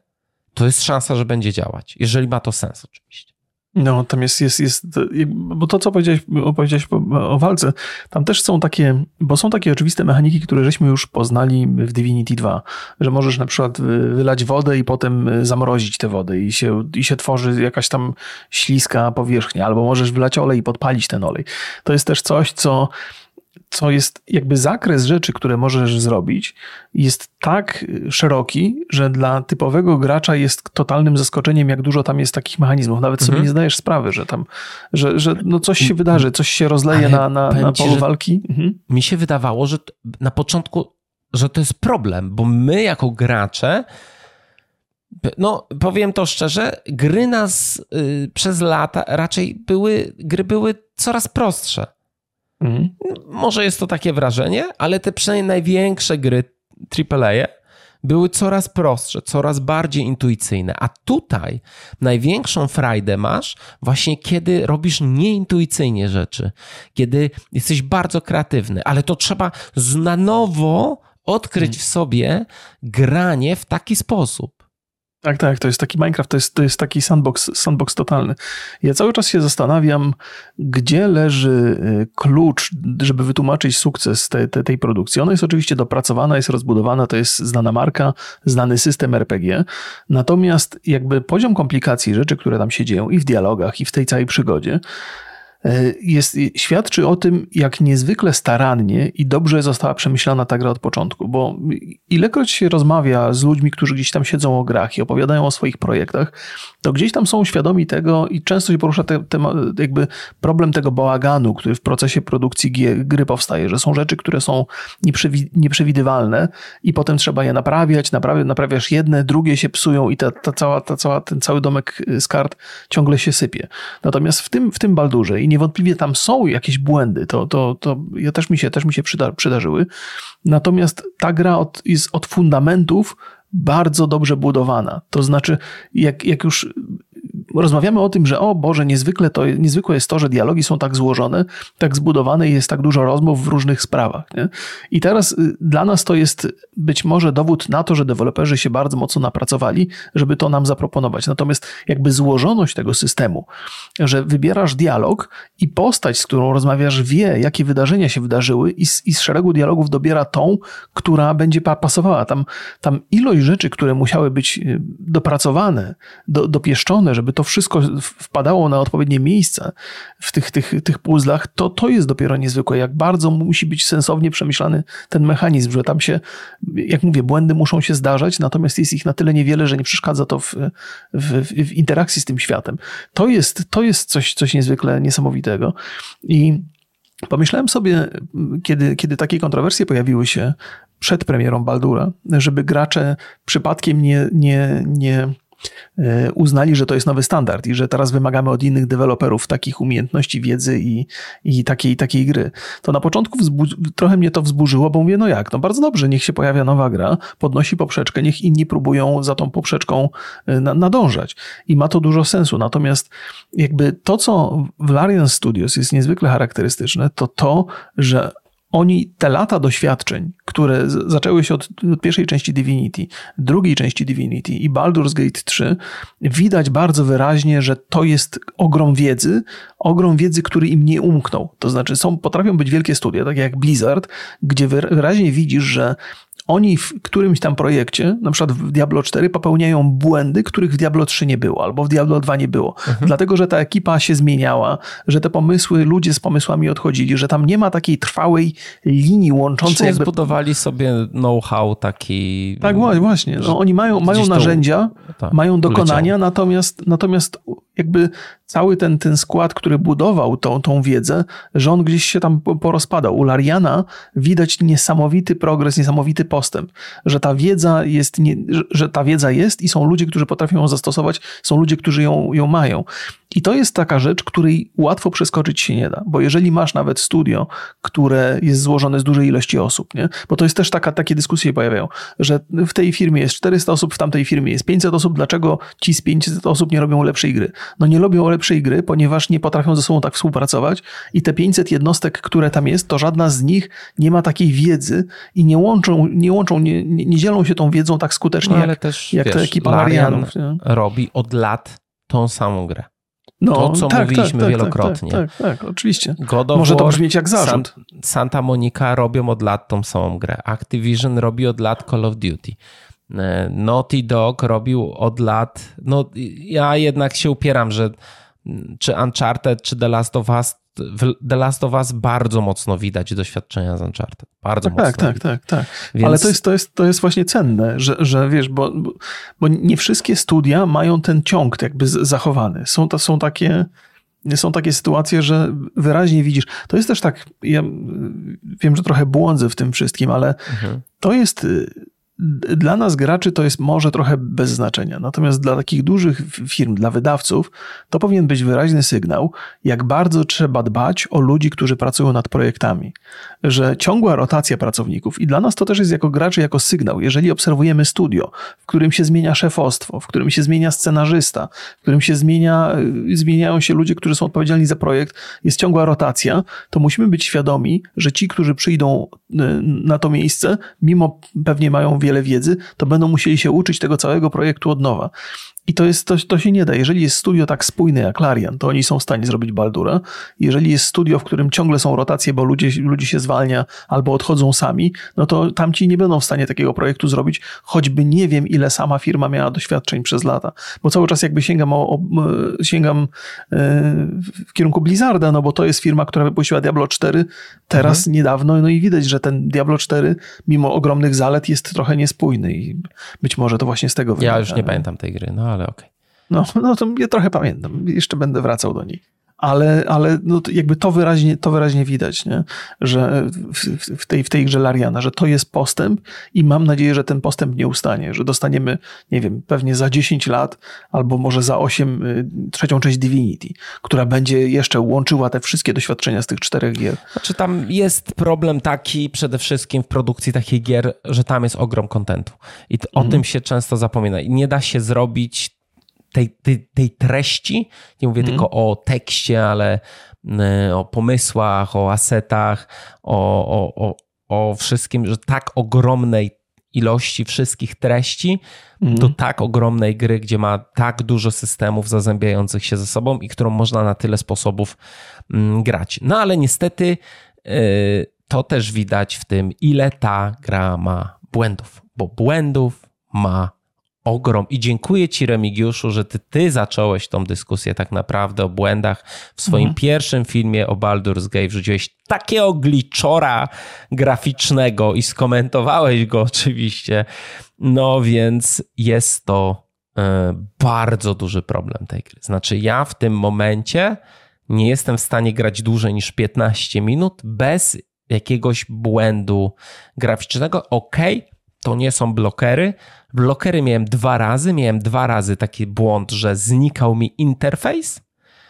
to jest szansa, że będzie działać, jeżeli ma to sens oczywiście. No, tam jest, jest, jest, bo to, co powiedziałeś, opowiedziałeś o walce, tam też są takie, bo są takie oczywiste mechaniki, które żeśmy już poznali w Divinity 2, że możesz na przykład wylać wodę i potem zamrozić tę wodę i się, i się tworzy jakaś tam śliska powierzchnia, albo możesz wylać olej i podpalić ten olej. To jest też coś, co co jest jakby zakres rzeczy, które możesz zrobić, jest tak szeroki, że dla typowego gracza jest totalnym zaskoczeniem, jak dużo tam jest takich mechanizmów. Nawet mhm. sobie nie zdajesz sprawy, że tam, że, że no coś się wydarzy, coś się rozleje Ale na, na, na polu ci, walki. Mhm. Mi się wydawało, że na początku, że to jest problem, bo my jako gracze no, powiem to szczerze, gry nas y, przez lata raczej były, gry były coraz prostsze. Mhm. Może jest to takie wrażenie, ale te przynajmniej największe gry AAA były coraz prostsze, coraz bardziej intuicyjne. A tutaj największą frajdę masz właśnie kiedy robisz nieintuicyjnie rzeczy, kiedy jesteś bardzo kreatywny, ale to trzeba na nowo odkryć mhm. w sobie granie w taki sposób. Tak, tak, to jest taki Minecraft, to jest, to jest taki sandbox, sandbox totalny. Ja cały czas się zastanawiam, gdzie leży y, klucz, żeby wytłumaczyć sukces te, te, tej produkcji. Ona jest oczywiście dopracowana, jest rozbudowana, to jest znana marka, znany system RPG. Natomiast jakby poziom komplikacji rzeczy, które tam się dzieją i w dialogach, i w tej całej przygodzie, jest, świadczy o tym, jak niezwykle starannie i dobrze została przemyślana ta gra od początku, bo ilekroć się rozmawia z ludźmi, którzy gdzieś tam siedzą o grach i opowiadają o swoich projektach, to gdzieś tam są świadomi tego i często się porusza te, te, jakby problem tego bałaganu, który w procesie produkcji gry powstaje, że są rzeczy, które są nieprzewidywalne i potem trzeba je naprawiać, naprawia, naprawiasz jedne, drugie się psują i ta, ta cała, ta cała, ten cały domek z kart ciągle się sypie. Natomiast w tym, w tym Baldurze i niewątpliwie tam są jakieś błędy, to, to, to ja też mi się, też mi się przyda, przydarzyły. Natomiast ta gra od, jest od fundamentów bardzo dobrze budowana. To znaczy, jak, jak już rozmawiamy o tym, że o Boże, niezwykle, to, niezwykłe jest to, że dialogi są tak złożone, tak zbudowane i jest tak dużo rozmów w różnych sprawach. Nie? I teraz y, dla nas to jest być może dowód na to, że deweloperzy się bardzo mocno napracowali, żeby to nam zaproponować. Natomiast jakby złożoność tego systemu, że wybierasz dialog i postać, z którą rozmawiasz, wie, jakie wydarzenia się wydarzyły i z, i z szeregu dialogów dobiera tą, która będzie pasowała. Tam, tam ilość rzeczy, które musiały być y, dopracowane, do, dopieszczone, żeby to wszystko wpadało na odpowiednie miejsce w tych, tych, tych puzzlach, to to jest dopiero niezwykłe, jak bardzo musi być sensownie przemyślany ten mechanizm, że tam się, jak mówię, błędy muszą się zdarzać, natomiast jest ich na tyle niewiele, że nie przeszkadza to w, w, w interakcji z tym światem. To jest, to jest coś, coś niezwykle niesamowitego i Pomyślałem sobie, kiedy, kiedy takie kontrowersje pojawiły się przed premierą Baldura, żeby gracze przypadkiem nie, nie, nie uznali, że to jest nowy standard i że teraz wymagamy od innych deweloperów takich umiejętności, wiedzy i, i takiej, takiej gry. To na początku trochę mnie to wzburzyło, bo mówię, no jak, no bardzo dobrze, niech się pojawia nowa gra, podnosi poprzeczkę, niech inni próbują za tą poprzeczką e, na, nadążać. I ma to dużo sensu. Natomiast jakby to, co w Larian Studios jest niezwykle charakterystyczne, to to, że oni te lata doświadczeń, które zaczęły się od pierwszej części Divinity, drugiej części Divinity i Baldur's Gate 3, widać bardzo wyraźnie, że to jest ogrom wiedzy, ogrom wiedzy, który im nie umknął. To znaczy są, potrafią być wielkie studia, takie jak Blizzard, gdzie wyraźnie widzisz, że oni w którymś tam projekcie, na przykład w Diablo 4, popełniają błędy, których w Diablo 3 nie było, albo w Diablo 2 nie było. Mhm. Dlatego, że ta ekipa się zmieniała, że te pomysły, ludzie z pomysłami odchodzili, że tam nie ma takiej trwałej linii łączącej. Jakby... zbudowali sobie know-how taki. Tak, właśnie. No, oni mają, mają narzędzia, tak, mają dokonania, natomiast, natomiast jakby cały ten, ten skład, który budował tą, tą wiedzę, że on gdzieś się tam porozpadał. U Lariana widać niesamowity progres, niesamowity postęp, że ta wiedza jest, nie, że ta wiedza jest i są ludzie, którzy potrafią ją zastosować, są ludzie, którzy ją, ją mają. I to jest taka rzecz, której łatwo przeskoczyć się nie da, bo jeżeli masz nawet studio, które jest złożone z dużej ilości osób, nie? bo to jest też taka, takie dyskusje pojawiają, że w tej firmie jest 400 osób, w tamtej firmie jest 500 osób, dlaczego ci z 500 osób nie robią lepszej gry? No nie robią lepszej gry, ponieważ nie potrafią ze sobą tak współpracować i te 500 jednostek, które tam jest, to żadna z nich nie ma takiej wiedzy i nie łączą, nie, łączą, nie, nie dzielą się tą wiedzą tak skutecznie, no, jak, też, jak wiesz, ta ekipa Larianów. robi od lat tą samą grę. No, to, co tak, tak mówiliśmy tak, tak, wielokrotnie. Tak, tak, tak, oczywiście. Może to brzmieć jak zarzut. San, Santa Monica robią od lat tą samą grę. Activision robi od lat Call of Duty. E, Naughty Dog robił od lat. No, ja jednak się upieram, że czy Uncharted, czy The Last of Us w The Last of Us bardzo mocno widać doświadczenia z Uncharted. Bardzo tak, mocno. Tak, tak, tak, tak. Więc... Ale to jest, to, jest, to jest właśnie cenne, że, że wiesz, bo, bo nie wszystkie studia mają ten ciąg jakby zachowany. Są, to, są takie są takie sytuacje, że wyraźnie widzisz. To jest też tak, ja wiem, że trochę błądzę w tym wszystkim, ale mhm. to jest dla nas graczy to jest może trochę bez znaczenia. Natomiast dla takich dużych firm, dla wydawców, to powinien być wyraźny sygnał, jak bardzo trzeba dbać o ludzi, którzy pracują nad projektami. Że ciągła rotacja pracowników i dla nas to też jest jako graczy, jako sygnał. Jeżeli obserwujemy studio, w którym się zmienia szefostwo, w którym się zmienia scenarzysta, w którym się zmienia, y, zmieniają się ludzie, którzy są odpowiedzialni za projekt, jest ciągła rotacja, to musimy być świadomi, że ci, którzy przyjdą y, na to miejsce, mimo pewnie mają wiele wiedzy, to będą musieli się uczyć tego całego projektu od nowa. I to, jest, to, to się nie da. Jeżeli jest studio tak spójne jak Larian, to oni są w stanie zrobić Baldura. Jeżeli jest studio, w którym ciągle są rotacje, bo ludzie, ludzi się zwalnia albo odchodzą sami, no to tamci nie będą w stanie takiego projektu zrobić, choćby nie wiem, ile sama firma miała doświadczeń przez lata. Bo cały czas jakby sięgam, o, o, sięgam e, w kierunku Blizzarda, no bo to jest firma, która wypuściła Diablo 4 teraz mhm. niedawno, no i widać, że ten Diablo 4, mimo ogromnych zalet, jest trochę niespójny i być może to właśnie z tego wynika. Ja już nie pamiętam tej gry, no ale okej. Okay. No, no to ja trochę pamiętam. Jeszcze będę wracał do niej. Ale, ale no jakby to wyraźnie, to wyraźnie widać, nie? że w, w, tej, w tej grze Lariana, że to jest postęp i mam nadzieję, że ten postęp nie ustanie, że dostaniemy, nie wiem, pewnie za 10 lat albo może za 8 y, trzecią część Divinity, która będzie jeszcze łączyła te wszystkie doświadczenia z tych czterech gier. Znaczy tam jest problem taki przede wszystkim w produkcji takich gier, że tam jest ogrom kontentu i o mhm. tym się często zapomina i nie da się zrobić tej, tej, tej treści, nie mówię mm. tylko o tekście, ale y, o pomysłach, o asetach, o, o, o, o wszystkim, że tak ogromnej ilości wszystkich treści mm. do tak ogromnej gry, gdzie ma tak dużo systemów zazębiających się ze sobą i którą można na tyle sposobów mm, grać. No ale niestety y, to też widać w tym, ile ta gra ma błędów, bo błędów ma ogrom. I dziękuję Ci, Remigiuszu, że ty, ty zacząłeś tą dyskusję tak naprawdę o błędach. W swoim mhm. pierwszym filmie o Baldur's Gate wrzuciłeś takiego gliczora graficznego i skomentowałeś go oczywiście. No więc jest to e, bardzo duży problem tej gry. Znaczy, ja w tym momencie nie jestem w stanie grać dłużej niż 15 minut bez jakiegoś błędu graficznego. Ok, to nie są blokery. Blokery miałem dwa razy. Miałem dwa razy taki błąd, że znikał mi interfejs.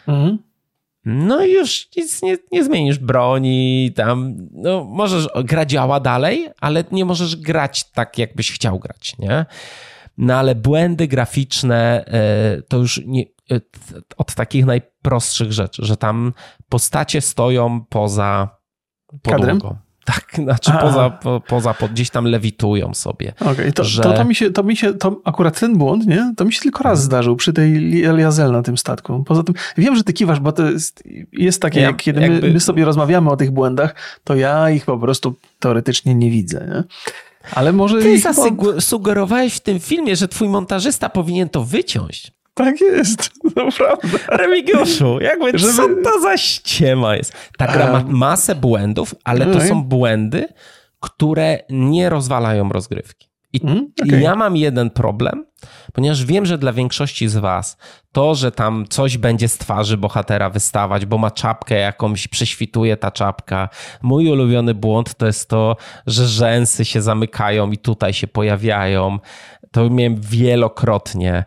Mhm. No i już nic nie, nie zmienisz broni, tam, no możesz, gra działa dalej, ale nie możesz grać tak, jakbyś chciał grać, nie? No ale błędy graficzne e, to już nie, e, od takich najprostszych rzeczy, że tam postacie stoją poza podłogą. Kadrem? Tak, znaczy poza, po, poza po, gdzieś tam lewitują sobie. Okej, okay, to, że... to, to, mi się, to mi się, to akurat ten błąd, nie? To mi się tylko raz mhm. zdarzył przy tej Eliazel na tym statku. Poza tym, wiem, że ty kiwasz, bo to jest, jest takie, ja, jak kiedy jakby... my, my, sobie rozmawiamy o tych błędach, to ja ich po prostu teoretycznie nie widzę, nie? Ale może... Ty zasugerowałeś w tym filmie, że twój montażysta powinien to wyciąć. Tak jest, naprawdę. Remigiuszu, jakby Żeby... co to za ściema jest? Ta gra ma masę błędów, ale to są błędy, które nie rozwalają rozgrywki. I, mm, okay. I, ja mam jeden problem, ponieważ wiem, że dla większości z was to, że tam coś będzie z twarzy bohatera wystawać, bo ma czapkę jakąś, prześwituje ta czapka. Mój ulubiony błąd to jest to, że rzęsy się zamykają i tutaj się pojawiają. To miałem wielokrotnie.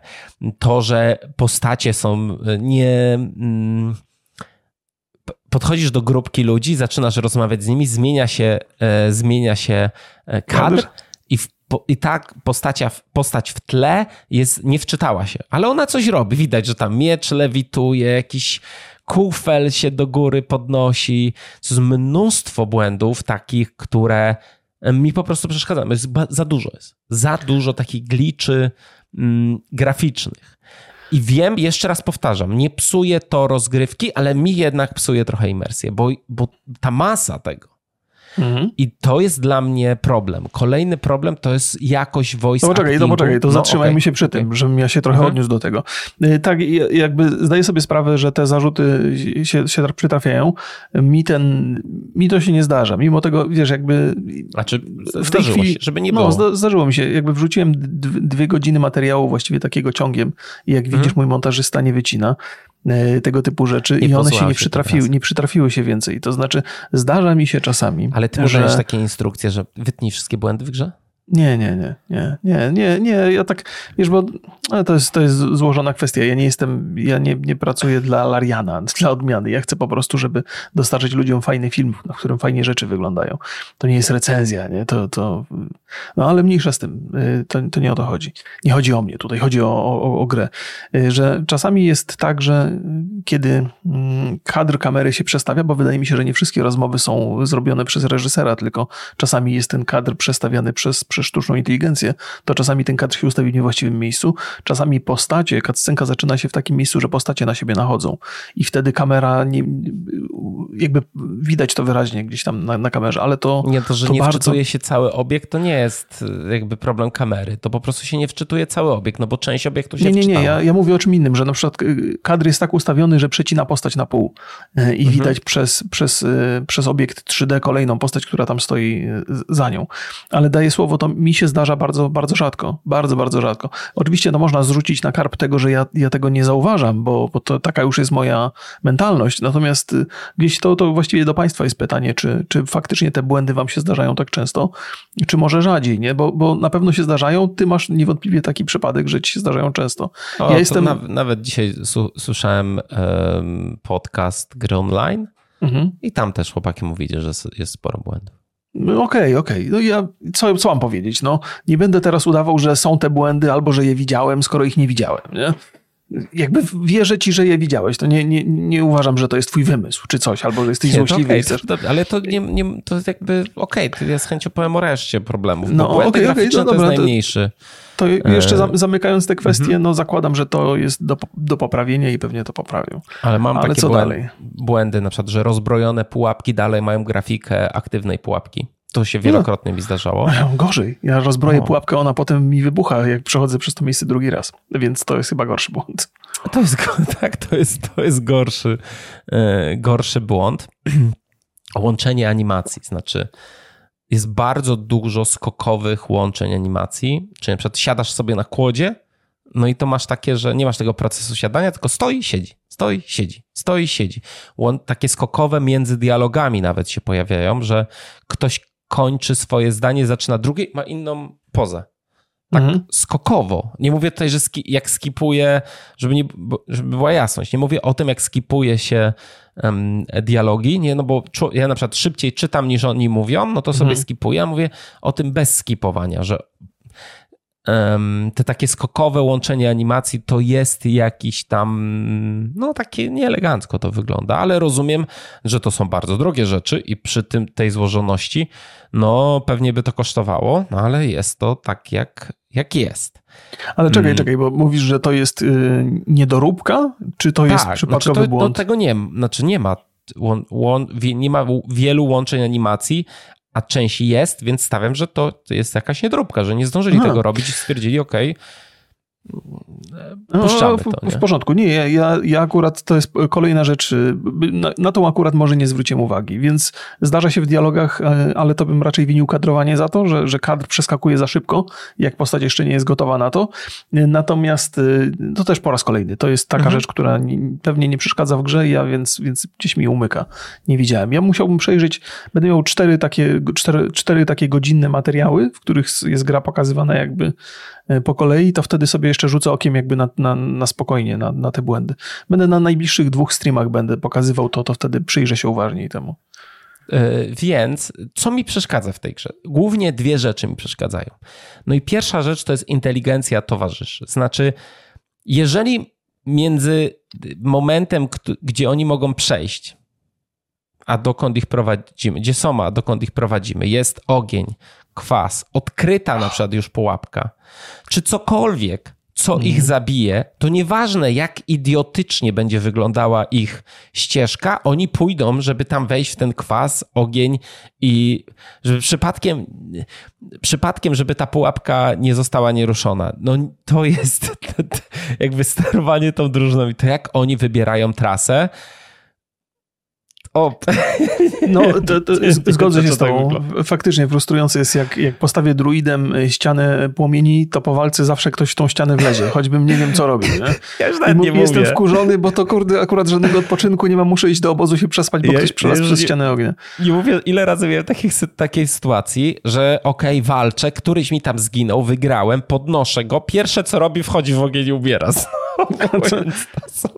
To, że postacie są nie. Mm, podchodzisz do grupki ludzi, zaczynasz rozmawiać z nimi, zmienia się, e, zmienia się e, kadr i, w, i tak postacia, postać w tle jest, nie wczytała się, ale ona coś robi. Widać, że tam miecz lewituje, jakiś kufel się do góry podnosi. To jest mnóstwo błędów takich, które mi po prostu przeszkadzają. Jest za dużo jest. Za dużo takich gliczy mm, graficznych. I wiem, jeszcze raz powtarzam, nie psuje to rozgrywki, ale mi jednak psuje trochę imersję, bo, bo ta masa tego, Mhm. I to jest dla mnie problem. Kolejny problem to jest jakość voice No poczekaj, no poczekaj, to no, zatrzymajmy okay, się przy okay. tym, żebym ja się trochę mhm. odniósł do tego. Y, tak, jakby zdaję sobie sprawę, że te zarzuty się, się przytrafiają. Mi ten, mi to się nie zdarza. Mimo tego, wiesz, jakby... Znaczy, w tej chwili, się, żeby nie no, było. No, zdarzyło mi się. Jakby wrzuciłem dwie godziny materiału właściwie takiego ciągiem i jak widzisz, mhm. mój montażysta nie wycina. E, tego typu rzeczy nie i one się nie przytrafiły, nie przytrafiły się więcej. To znaczy zdarza mi się czasami. Ale ty że... takie instrukcje, że wytnij wszystkie błędy w grze? Nie, nie, nie, nie, nie, nie, nie. Ja tak, wiesz, bo to jest, to jest złożona kwestia. Ja nie jestem, ja nie, nie pracuję dla Lariana, dla odmiany. Ja chcę po prostu, żeby dostarczyć ludziom fajny film, na którym fajnie rzeczy wyglądają. To nie jest recenzja, nie? To, to, no ale mniejsza z tym. Y, to, to nie o to chodzi. Nie chodzi o mnie tutaj, chodzi o, o, o grę. Y, że czasami jest tak, że kiedy mm, kadr kamery się przestawia, bo wydaje mi się, że nie wszystkie rozmowy są zrobione przez reżysera, tylko czasami jest ten kadr przestawiany przez, przez przez sztuczną inteligencję, to czasami ten kadr się ustawi w niewłaściwym miejscu, czasami postacie, cutscenka zaczyna się w takim miejscu, że postacie na siebie nachodzą i wtedy kamera, nie, jakby widać to wyraźnie gdzieś tam na, na kamerze, ale to... Nie, to, że to nie bardzo... wczytuje się cały obiekt, to nie jest jakby problem kamery, to po prostu się nie wczytuje cały obiekt, no bo część obiektu się Nie, nie, nie, ja, ja mówię o czym innym, że na przykład y, kadr jest tak ustawiony, że przecina postać na pół y, i mhm. widać przez, przez, y, przez obiekt 3D kolejną postać, która tam stoi za nią. Ale daje słowo, to mi się zdarza bardzo, bardzo rzadko. Bardzo, bardzo rzadko. Oczywiście no, można zrzucić na karp tego, że ja, ja tego nie zauważam, bo, bo to taka już jest moja mentalność. Natomiast y, gdzieś to, to właściwie do Państwa jest pytanie, czy, czy faktycznie te błędy Wam się zdarzają tak często, czy może rzadziej, nie? Bo, bo na pewno się zdarzają. Ty masz niewątpliwie taki przypadek, że ci się zdarzają często. O, ja jestem... nawet dzisiaj słyszałem um, podcast Gry Online mhm. i tam też chłopaki mówili, że jest sporo błędów. No okej, okej. Okay. No ja co, co mam powiedzieć? No, nie będę teraz udawał, że są te błędy albo że je widziałem, skoro ich nie widziałem. Nie? Jakby wierzę ci, że je widziałeś. To nie, nie, nie uważam, że to jest twój wymysł czy coś, albo że jesteś nie, złośliwy. Okay, chcesz... to, ale to, nie, nie, to jest jakby okej, okay, ja z chęcią powiem o reszcie problemów. No okej, okay, okay, no dobra, to jest najmniejszy. To, to jeszcze e, zamykając te kwestie, mhm. no zakładam, że to jest do, do poprawienia i pewnie to poprawią. Ale mam ale takie co błędy, dalej? błędy, na przykład, że rozbrojone pułapki dalej mają grafikę aktywnej pułapki. To się wielokrotnie no. mi zdarzało. Gorzej. Ja rozbroję o. pułapkę, ona potem mi wybucha, jak przechodzę przez to miejsce drugi raz. Więc to jest chyba gorszy błąd. To jest, tak, to jest, to jest gorszy, e, gorszy błąd. Łączenie animacji, znaczy jest bardzo dużo skokowych łączeń animacji, czyli na przykład siadasz sobie na kłodzie, no i to masz takie, że nie masz tego procesu siadania, tylko stoi, siedzi, stoi, siedzi, stoi, siedzi. Takie skokowe między dialogami nawet się pojawiają, że ktoś kończy swoje zdanie, zaczyna drugie, ma inną pozę. Tak mhm. skokowo. Nie mówię tutaj, że ski, jak skipuje, żeby, nie, żeby była jasność. Nie mówię o tym, jak skipuje się um, dialogi, nie, no bo ja na przykład szybciej czytam niż oni mówią, no to sobie mhm. skipuję, a mówię o tym bez skipowania, że te takie skokowe łączenie animacji to jest jakiś tam, no takie nieelegancko to wygląda, ale rozumiem, że to są bardzo drogie rzeczy i przy tym tej złożoności, no pewnie by to kosztowało, no ale jest to tak jak, jak jest. Ale czekaj, hmm. czekaj, bo mówisz, że to jest y, niedoróbka, czy to tak, jest przypadkowy znaczy to, błąd? To tego nie, znaczy nie ma nie ma wielu łączeń animacji, a część jest, więc stawiam, że to jest jakaś niedróbka, że nie zdążyli Aha. tego robić i stwierdzili, ok, no, puszczamy no, to. Nie? W porządku. Nie, ja, ja, akurat, to jest kolejna rzecz, y, na, na tą akurat może nie zwróciłem uwagi, więc zdarza się w dialogach, e, ale to bym raczej winił kadrowanie za to, że, że kadr przeskakuje za szybko, jak postać jeszcze nie jest gotowa na to. Natomiast y, to też po raz kolejny. To jest taka mhm. rzecz, która nie, pewnie nie przeszkadza w grze, ja więc, więc gdzieś mi umyka. Nie widziałem. Ja musiałbym przejrzeć, będę miał cztery takie, cztery, cztery takie godzinne materiały, w których jest gra pokazywana jakby po kolei, to wtedy sobie jeszcze rzucę okiem jakby na, na, na spokojnie, na, na te błędy. Będę na najbliższych dwóch streamach będę pokazywał to, to wtedy przyjrzę się uważniej temu. E, więc co mi przeszkadza w tej grze? Głównie dwie rzeczy mi przeszkadzają. No i pierwsza rzecz to jest inteligencja towarzyszy. Znaczy, jeżeli między momentem, gdzie oni mogą przejść, a dokąd ich prowadzimy, gdzie są, a dokąd ich prowadzimy, jest ogień, kwas, odkryta na przykład już pułapka, czy cokolwiek, co ich mhm. zabije, to nieważne jak idiotycznie będzie wyglądała ich ścieżka, oni pójdą, żeby tam wejść w ten kwas, ogień i żeby przypadkiem, przypadkiem, żeby ta pułapka nie została nieruszona. No to jest jakby sterowanie tą drużyną i to jak oni wybierają trasę, o. No, to, to zgodzę się z tobą. Faktycznie frustrujące jest, jak, jak postawię druidem e, ścianę płomieni, to po walce zawsze ktoś w tą ścianę wlezie, choćbym nie wiem, co robi. Nie? Ja już nawet nie Jestem mówię. wkurzony, bo to kurde, akurat żadnego odpoczynku nie mam, muszę iść do obozu się przespać, bo ja, ktoś przelazł ja przez ścianę ognia. Nie mówię, ile razy miałem takich, takiej sytuacji, że okej, okay, walczę, któryś mi tam zginął, wygrałem, podnoszę go, pierwsze co robi, wchodzi w ogień i ubiera.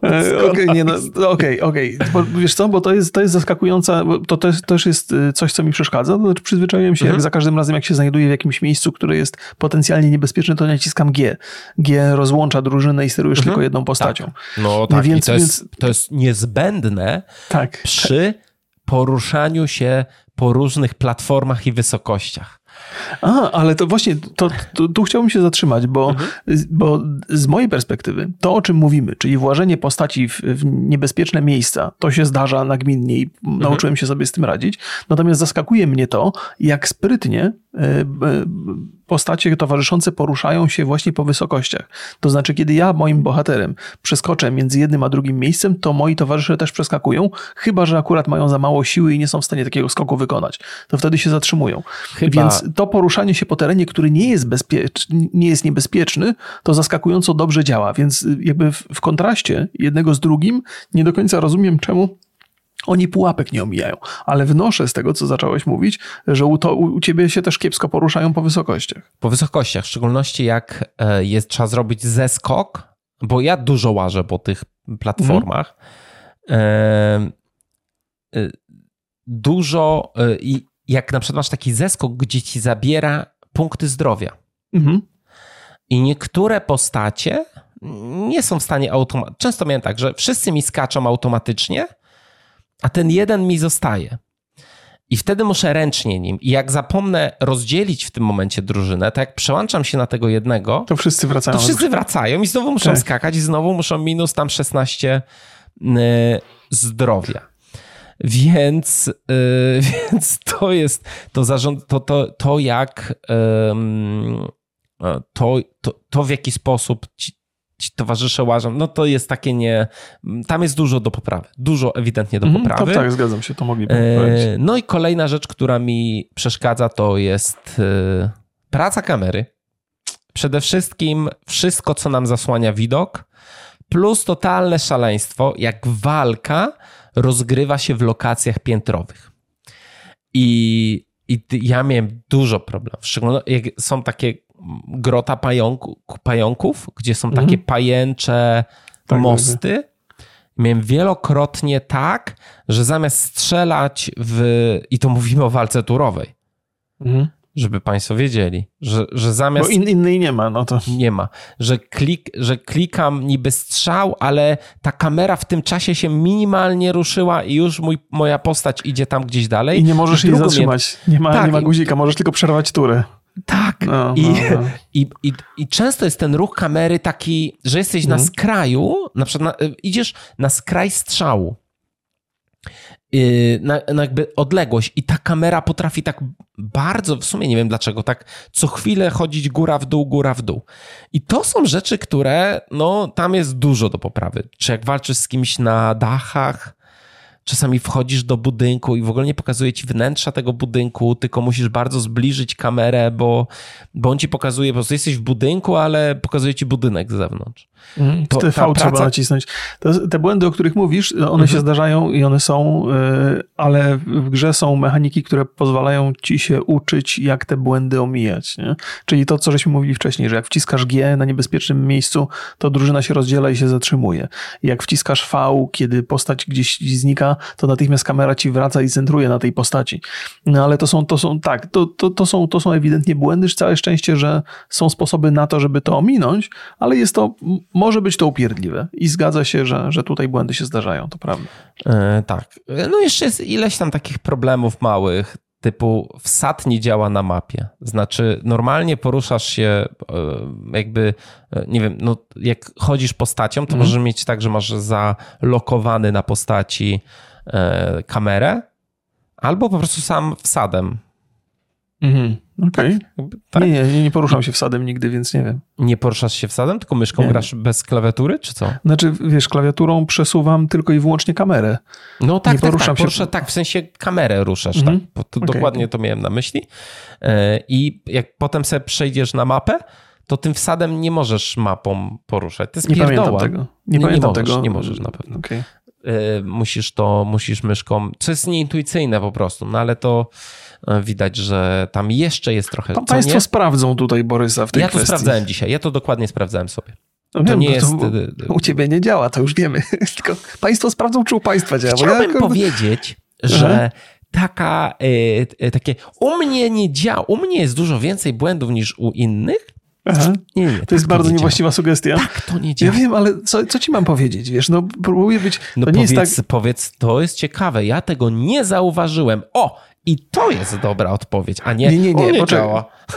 E, okej, nie, no, okej, okej. Wiesz co, bo to jest, to jest zaskakująca, to też, też jest y, coś, co mi przeszkadza. To znaczy przyzwyczaiłem się, mhm. jak za każdym razem, jak się znajduję w jakimś miejscu, które jest potencjalnie niebezpieczne, to naciskam G. G rozłącza drużynę i sterujesz mhm. tylko jedną postacią. Tak. No tak, więc, to, jest, więc... to jest niezbędne tak, przy tak. poruszaniu się po różnych platformach i wysokościach. A, ale to właśnie, to, to, tu chciałbym się zatrzymać, bo, mhm. bo z mojej perspektywy to, o czym mówimy, czyli włażenie postaci w, w niebezpieczne miejsca, to się zdarza nagminnie i mhm. nauczyłem się sobie z tym radzić. Natomiast zaskakuje mnie to, jak sprytnie E, e, postacie towarzyszące poruszają się właśnie po wysokościach. To znaczy, kiedy ja moim bohaterem przeskoczę między jednym a drugim miejscem, to moi towarzysze też przeskakują, chyba że akurat mają za mało siły i nie są w stanie takiego skoku wykonać. To wtedy się zatrzymują. Chyba... Więc to poruszanie się po terenie, który nie jest, bezpieczny, nie jest niebezpieczny, to zaskakująco dobrze działa. Więc jakby w, w kontraście jednego z drugim nie do końca rozumiem, czemu oni pułapek nie omijają, ale wnoszę z tego, co zacząłeś mówić, że u, to, u ciebie się też kiepsko poruszają po wysokościach. Po wysokościach, w szczególności jak e, jest, trzeba zrobić zeskok, bo ja dużo łażę po tych platformach. Mhm. E, dużo i jak na przykład masz taki zeskok, gdzie ci zabiera punkty zdrowia. Mhm. I niektóre postacie nie są w stanie automatycznie. Często miałem tak, że wszyscy mi skaczą automatycznie, a ten jeden mi zostaje. I wtedy muszę ręcznie nim. I jak zapomnę rozdzielić w tym momencie drużynę, tak jak przełączam się na tego jednego, to wszyscy wracają. To wszyscy wracają i znowu muszą tak. skakać i znowu muszą minus tam 16 y, zdrowia. Więc, yy, więc to jest to zarząd, to, to, to jak yy, to, to, to w jaki sposób ci, ci towarzysze łażą, no to jest takie nie, tam jest dużo do poprawy, dużo ewidentnie do mhm, poprawy. tak, tak, zgadzam się, to mogliby yy, No i kolejna rzecz, która mi przeszkadza, to jest yy, praca kamery. Przede wszystkim wszystko, co nam zasłania widok, plus totalne szaleństwo, jak walka rozgrywa się w lokacjach piętrowych. I, i ja miałem dużo problemów. Szczególnie jak są takie grota pająku, pająków, gdzie są takie mhm. pajęcze tak, mosty. Miałem wielokrotnie tak, że zamiast strzelać w. I to mówimy o walce turowej. Mhm żeby Państwo wiedzieli, że, że zamiast. Bo in, innej nie ma, no to. Nie ma. Że, klik, że klikam niby strzał, ale ta kamera w tym czasie się minimalnie ruszyła i już mój, moja postać idzie tam gdzieś dalej. I nie możesz I jej zatrzymać. Nie ma, tak, nie ma guzika, możesz tylko przerwać turę. Tak. No, I, no, no. I, i, I często jest ten ruch kamery taki, że jesteś mhm. na skraju, na przykład na, idziesz na skraj strzału. Yy, na, na, jakby odległość i ta kamera potrafi tak bardzo, w sumie nie wiem dlaczego, tak co chwilę chodzić góra w dół, góra w dół. I to są rzeczy, które, no, tam jest dużo do poprawy. Czy jak walczysz z kimś na dachach, Czasami wchodzisz do budynku i w ogóle nie pokazuje ci wnętrza tego budynku, tylko musisz bardzo zbliżyć kamerę, bo, bo on ci pokazuje, po prostu jesteś w budynku, ale pokazuje ci budynek z zewnątrz. Mm, to, TV praca... trzeba nacisnąć. To, te błędy, o których mówisz, one mhm. się zdarzają i one są, yy, ale w grze są mechaniki, które pozwalają ci się uczyć, jak te błędy omijać. Nie? Czyli to, co żeśmy mówili wcześniej, że jak wciskasz G na niebezpiecznym miejscu, to drużyna się rozdziela i się zatrzymuje. Jak wciskasz V, kiedy postać gdzieś znika, to natychmiast kamera ci wraca i centruje na tej postaci. No ale to są, to są tak, to, to, to, są, to są ewidentnie błędy, całe szczęście, że są sposoby na to, żeby to ominąć, ale jest to, może być to upierdliwe i zgadza się, że, że tutaj błędy się zdarzają, to prawda. E, tak. No jeszcze jest ileś tam takich problemów małych, typu wsad nie działa na mapie. Znaczy, normalnie poruszasz się e, jakby, e, nie wiem, no jak chodzisz postacią, to mm. możesz mieć tak, że masz zalokowany na postaci e, kamerę, albo po prostu sam wsadem. Mhm. Okej. Okay. Tak? Nie, nie, nie poruszam się wsadem nigdy, więc nie wiem. Nie poruszasz się wsadem, tylko myszką nie. grasz bez klawiatury, czy co? Znaczy, wiesz, klawiaturą przesuwam tylko i wyłącznie kamerę. No tak, nie tak, poruszam tak, się... Porusza, tak, w sensie kamerę ruszasz, mhm. tak. To okay. Dokładnie to miałem na myśli. E, I jak potem sobie przejdziesz na mapę, to tym wsadem nie możesz mapą poruszać. To jest nie pierdoła. pamiętam tego. Nie, nie pamiętam nie możesz, tego. Nie możesz na pewno. Okay. Musisz to, musisz myszką, co jest nieintuicyjne po prostu, no ale to E, widać, że tam jeszcze jest trochę. Tam państwo nie? sprawdzą tutaj Borysa w tej ja kwestii. Ja to sprawdzałem dzisiaj, ja to dokładnie sprawdzałem sobie. No to wiem, nie to jest. To, u ciebie nie działa, to już wiemy. Tylko państwo sprawdzą, czy u państwa działa. Chciałbym ja... powiedzieć, że taka, e, takie u mnie nie działa, u mnie jest dużo więcej błędów niż u innych, Aha. Nie, nie, to tak jest bardzo nie niewłaściwa działa. sugestia. Tak, to nie działa. Ja wiem, ale co, co ci mam powiedzieć? Wiesz, no próbuję być. No to powiedz, tak... powiedz, to jest ciekawe. Ja tego nie zauważyłem. O, i to jest dobra odpowiedź, a nie, nie, nie, nie, nie poczekaj,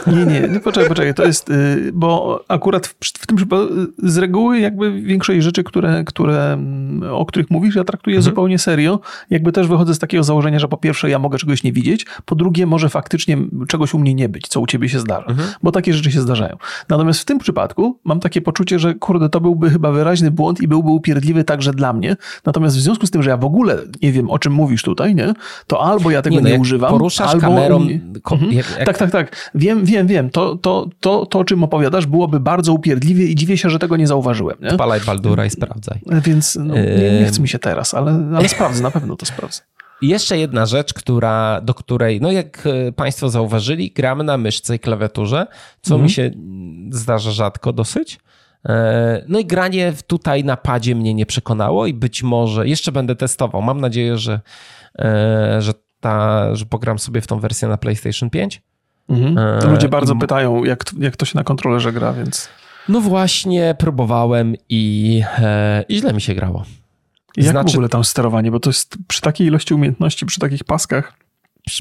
Nie, nie, nie, poczekaj, poczekaj, to jest, y, bo akurat w, w tym przypadku z reguły jakby większość rzeczy, które, które, mm, o których mówisz, ja traktuję mhm. zupełnie serio. Jakby też wychodzę z takiego założenia, że po pierwsze ja mogę czegoś nie widzieć, po drugie może faktycznie czegoś u mnie nie być, co u ciebie się zdarza, mhm. bo takie rzeczy się zdarzają. Natomiast w tym przypadku mam takie poczucie, że kurde, to byłby chyba wyraźny błąd i byłby upierdliwy także dla mnie. Natomiast w związku z tym, że ja w ogóle nie wiem, o czym mówisz tutaj, nie, to albo ja tego nie, no nie używam, poruszasz albo kamerą. Mhm. Jak, jak... Tak, tak, tak. Wiem, wiem, wiem. To, to, to, to, o czym opowiadasz, byłoby bardzo upierdliwie i dziwię się, że tego nie zauważyłem. Nie? Spalaj Baldura i sprawdzaj. Więc no, nie, nie chce mi się teraz, ale, ale sprawdzę, na pewno to sprawdzę. Jeszcze jedna rzecz, która, do której, no jak e, Państwo zauważyli, gramy na myszce i klawiaturze, co mhm. mi się zdarza rzadko dosyć. E, no i granie tutaj na padzie mnie nie przekonało i być może jeszcze będę testował. Mam nadzieję, że, e, że ta, że pogram sobie w tą wersję na PlayStation 5. Mhm. E, ludzie bardzo I... pytają, jak, jak to się na kontrolerze gra, więc. No właśnie, próbowałem i, e, i źle mi się grało. Jak znaczy... w ogóle tam sterowanie? Bo to jest przy takiej ilości umiejętności, przy takich paskach.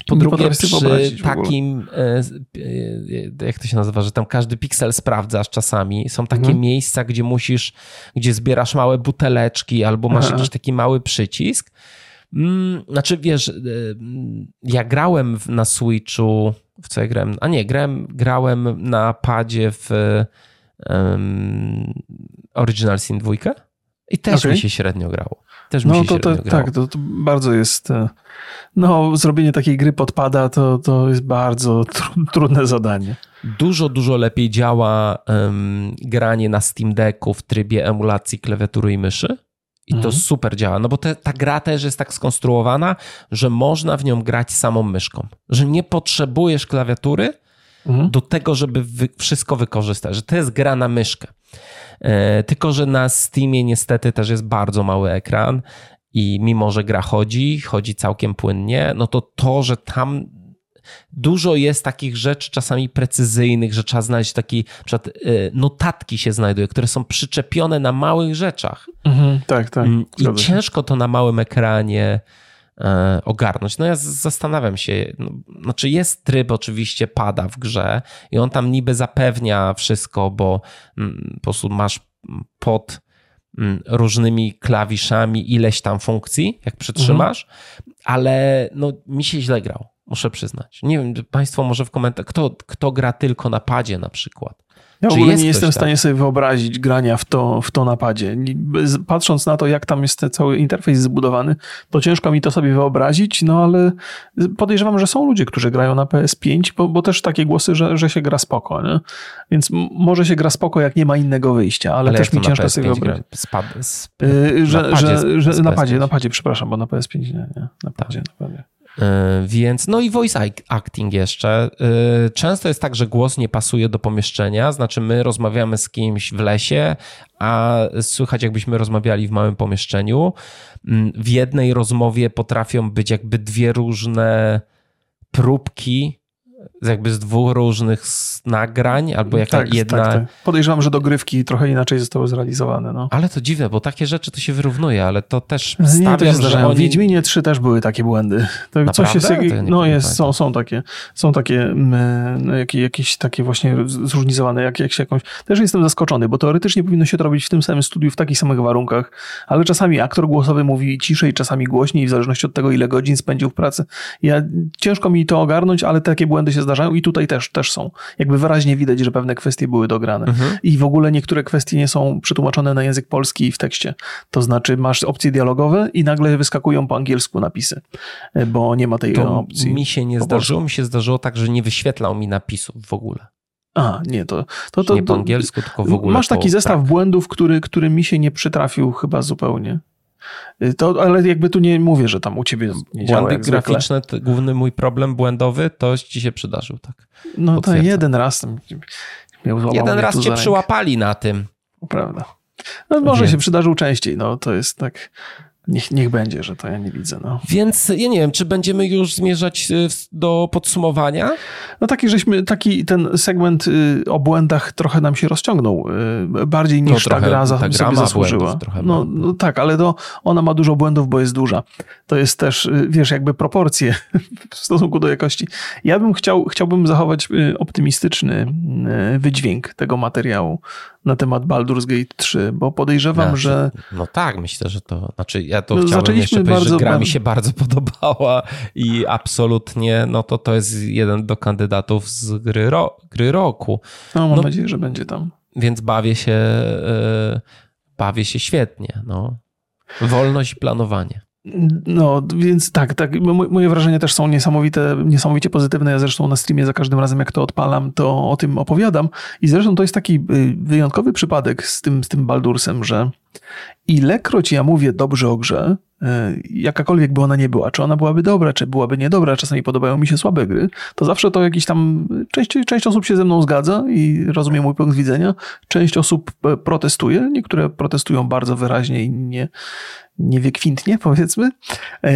Po drugie, przy takim, e, jak to się nazywa, że tam każdy piksel sprawdzasz czasami. Są takie mhm. miejsca, gdzie musisz, gdzie zbierasz małe buteleczki albo masz Aha. jakiś taki mały przycisk znaczy, wiesz, ja grałem na Switchu, w co ja grałem? A nie, grałem, grałem na padzie w um, Original Sin 2 i też okay. mi się średnio grało. Też no to, to tak, to, to, bardzo jest. E, no, zrobienie takiej gry podpada to, to jest bardzo tr trudne zadanie. Dużo, dużo lepiej działa um, granie na Steam Decku w trybie emulacji klawiatury i myszy. I to mhm. super działa, no bo te, ta gra też jest tak skonstruowana, że można w nią grać samą myszką. Że nie potrzebujesz klawiatury mhm. do tego, żeby wy, wszystko wykorzystać. Że to jest gra na myszkę. E, tylko, że na Steamie niestety też jest bardzo mały ekran i mimo, że gra chodzi, chodzi całkiem płynnie, no to to, że tam dużo jest takich rzeczy czasami precyzyjnych, że trzeba znaleźć takie, przykład e, notatki się znajduje, które są przyczepione na małych rzeczach. Mhm, tak, tak. Mm, I ciężko to na małym ekranie e, ogarnąć. No ja zastanawiam się, no, znaczy jest tryb oczywiście pada w grze i on tam niby zapewnia wszystko, bo mm, po prostu masz pod mm, różnymi klawiszami ileś tam funkcji, jak przytrzymasz, mhm. ale no mi się źle grał, muszę przyznać. Nie wiem, państwo może w komentarzach, kto, kto gra tylko na padzie na przykład? Ja w ogóle nie jestem w stanie sobie wyobrazić grania w to, w to napadzie. Patrząc na to, jak tam jest cały interfejs zbudowany, to ciężko mi to sobie wyobrazić, no ale podejrzewam, że są ludzie, którzy grają na PS5, bo, bo też takie głosy, że, że się gra spoko, nie? Więc może się gra spoko, jak nie ma innego wyjścia, ale, ale też mi ciężko sobie wyobrazić. Spad, sp... yy, że, na padzie, że, że, na padzie, na padzie, przepraszam, bo na PS5 nie, nie. Na padzie, tak. na padzie. E, więc, no i voice acting jeszcze. E, często jest tak, że głos nie pasuje do pomieszczenia, znaczy my rozmawiamy z kimś w lesie, a słychać jakbyśmy rozmawiali w małym pomieszczeniu. Mm, w jednej rozmowie potrafią być jakby dwie różne próbki jakby z dwóch różnych nagrań, albo jaka tak, jedna... Tak, tak. Podejrzewam, że dogrywki trochę inaczej zostały zrealizowane. No. Ale to dziwne, bo takie rzeczy to się wyrównuje, ale to też stawiam, Nie, to się że oni... W Wiedźminie 3 też były takie błędy. To coś jest, no jest, są, są takie, są takie mm, no, jakieś, jakieś takie właśnie zróżnicowane, jak, jak się jakąś... Też jestem zaskoczony, bo teoretycznie powinno się to robić w tym samym studiu, w takich samych warunkach, ale czasami aktor głosowy mówi ciszej, czasami głośniej, w zależności od tego, ile godzin spędził w pracy. Ja, ciężko mi to ogarnąć, ale takie błędy się zdarzają i tutaj też, też są. Jakby wyraźnie widać, że pewne kwestie były dograne. Mhm. I w ogóle niektóre kwestie nie są przetłumaczone na język polski w tekście. To znaczy masz opcje dialogowe i nagle wyskakują po angielsku napisy, bo nie ma tej to opcji. Mi się nie zdarzyło, mi się zdarzyło tak, że nie wyświetlał mi napisów w ogóle. A, nie, to... to, to nie po angielsku, tylko w ogóle Masz taki po, zestaw tak. błędów, który, który mi się nie przytrafił chyba zupełnie. Y, to, ale jakby tu nie mówię, że tam u ciebie nie działa Błędy graficzne, główny mój problem błędowy, to ci się przydarzył, tak. No to jeden raz Jeden raz cię przyłapali na tym. Prawda. No może Więc. się przydarzył częściej, no to jest tak... Niech, niech będzie, że to ja nie widzę. No. Więc ja nie wiem, czy będziemy już zmierzać y, do podsumowania? No taki, żeśmy, taki ten segment y, o błędach trochę nam się rozciągnął. Y, bardziej no niż no, ta gra za, ta sobie zasłużyła. No, no, tak, ale to ona ma dużo błędów, bo jest duża. To jest też, wiesz, jakby proporcje w stosunku do jakości. Ja bym chciał, chciałbym zachować optymistyczny wydźwięk tego materiału na temat Baldur's Gate 3, bo podejrzewam, znaczy, że... No tak, myślę, że to... Znaczy ja to no, chciałbym jeszcze powiedzieć, bardzo... że gra mi się bardzo podobała i absolutnie, no to to jest jeden do kandydatów z gry, ro, gry roku. No mam no, nadzieję, że będzie tam. Więc bawię się, yy, bawię się świetnie, no. Wolność i planowanie. No, więc tak, tak. Moje wrażenia też są niesamowite, niesamowicie pozytywne. Ja zresztą na streamie za każdym razem, jak to odpalam, to o tym opowiadam. I zresztą to jest taki y, wyjątkowy przypadek z tym, z tym Baldursem, że ilekroć ja mówię dobrze o grze, y, jakakolwiek by ona nie była, czy ona byłaby dobra, czy byłaby niedobra, czasami podobają mi się słabe gry, to zawsze to jakiś tam, część, część osób się ze mną zgadza i rozumie mój punkt widzenia, część osób e, protestuje, niektóre protestują bardzo wyraźnie i nie, niewiekwintnie, powiedzmy. E,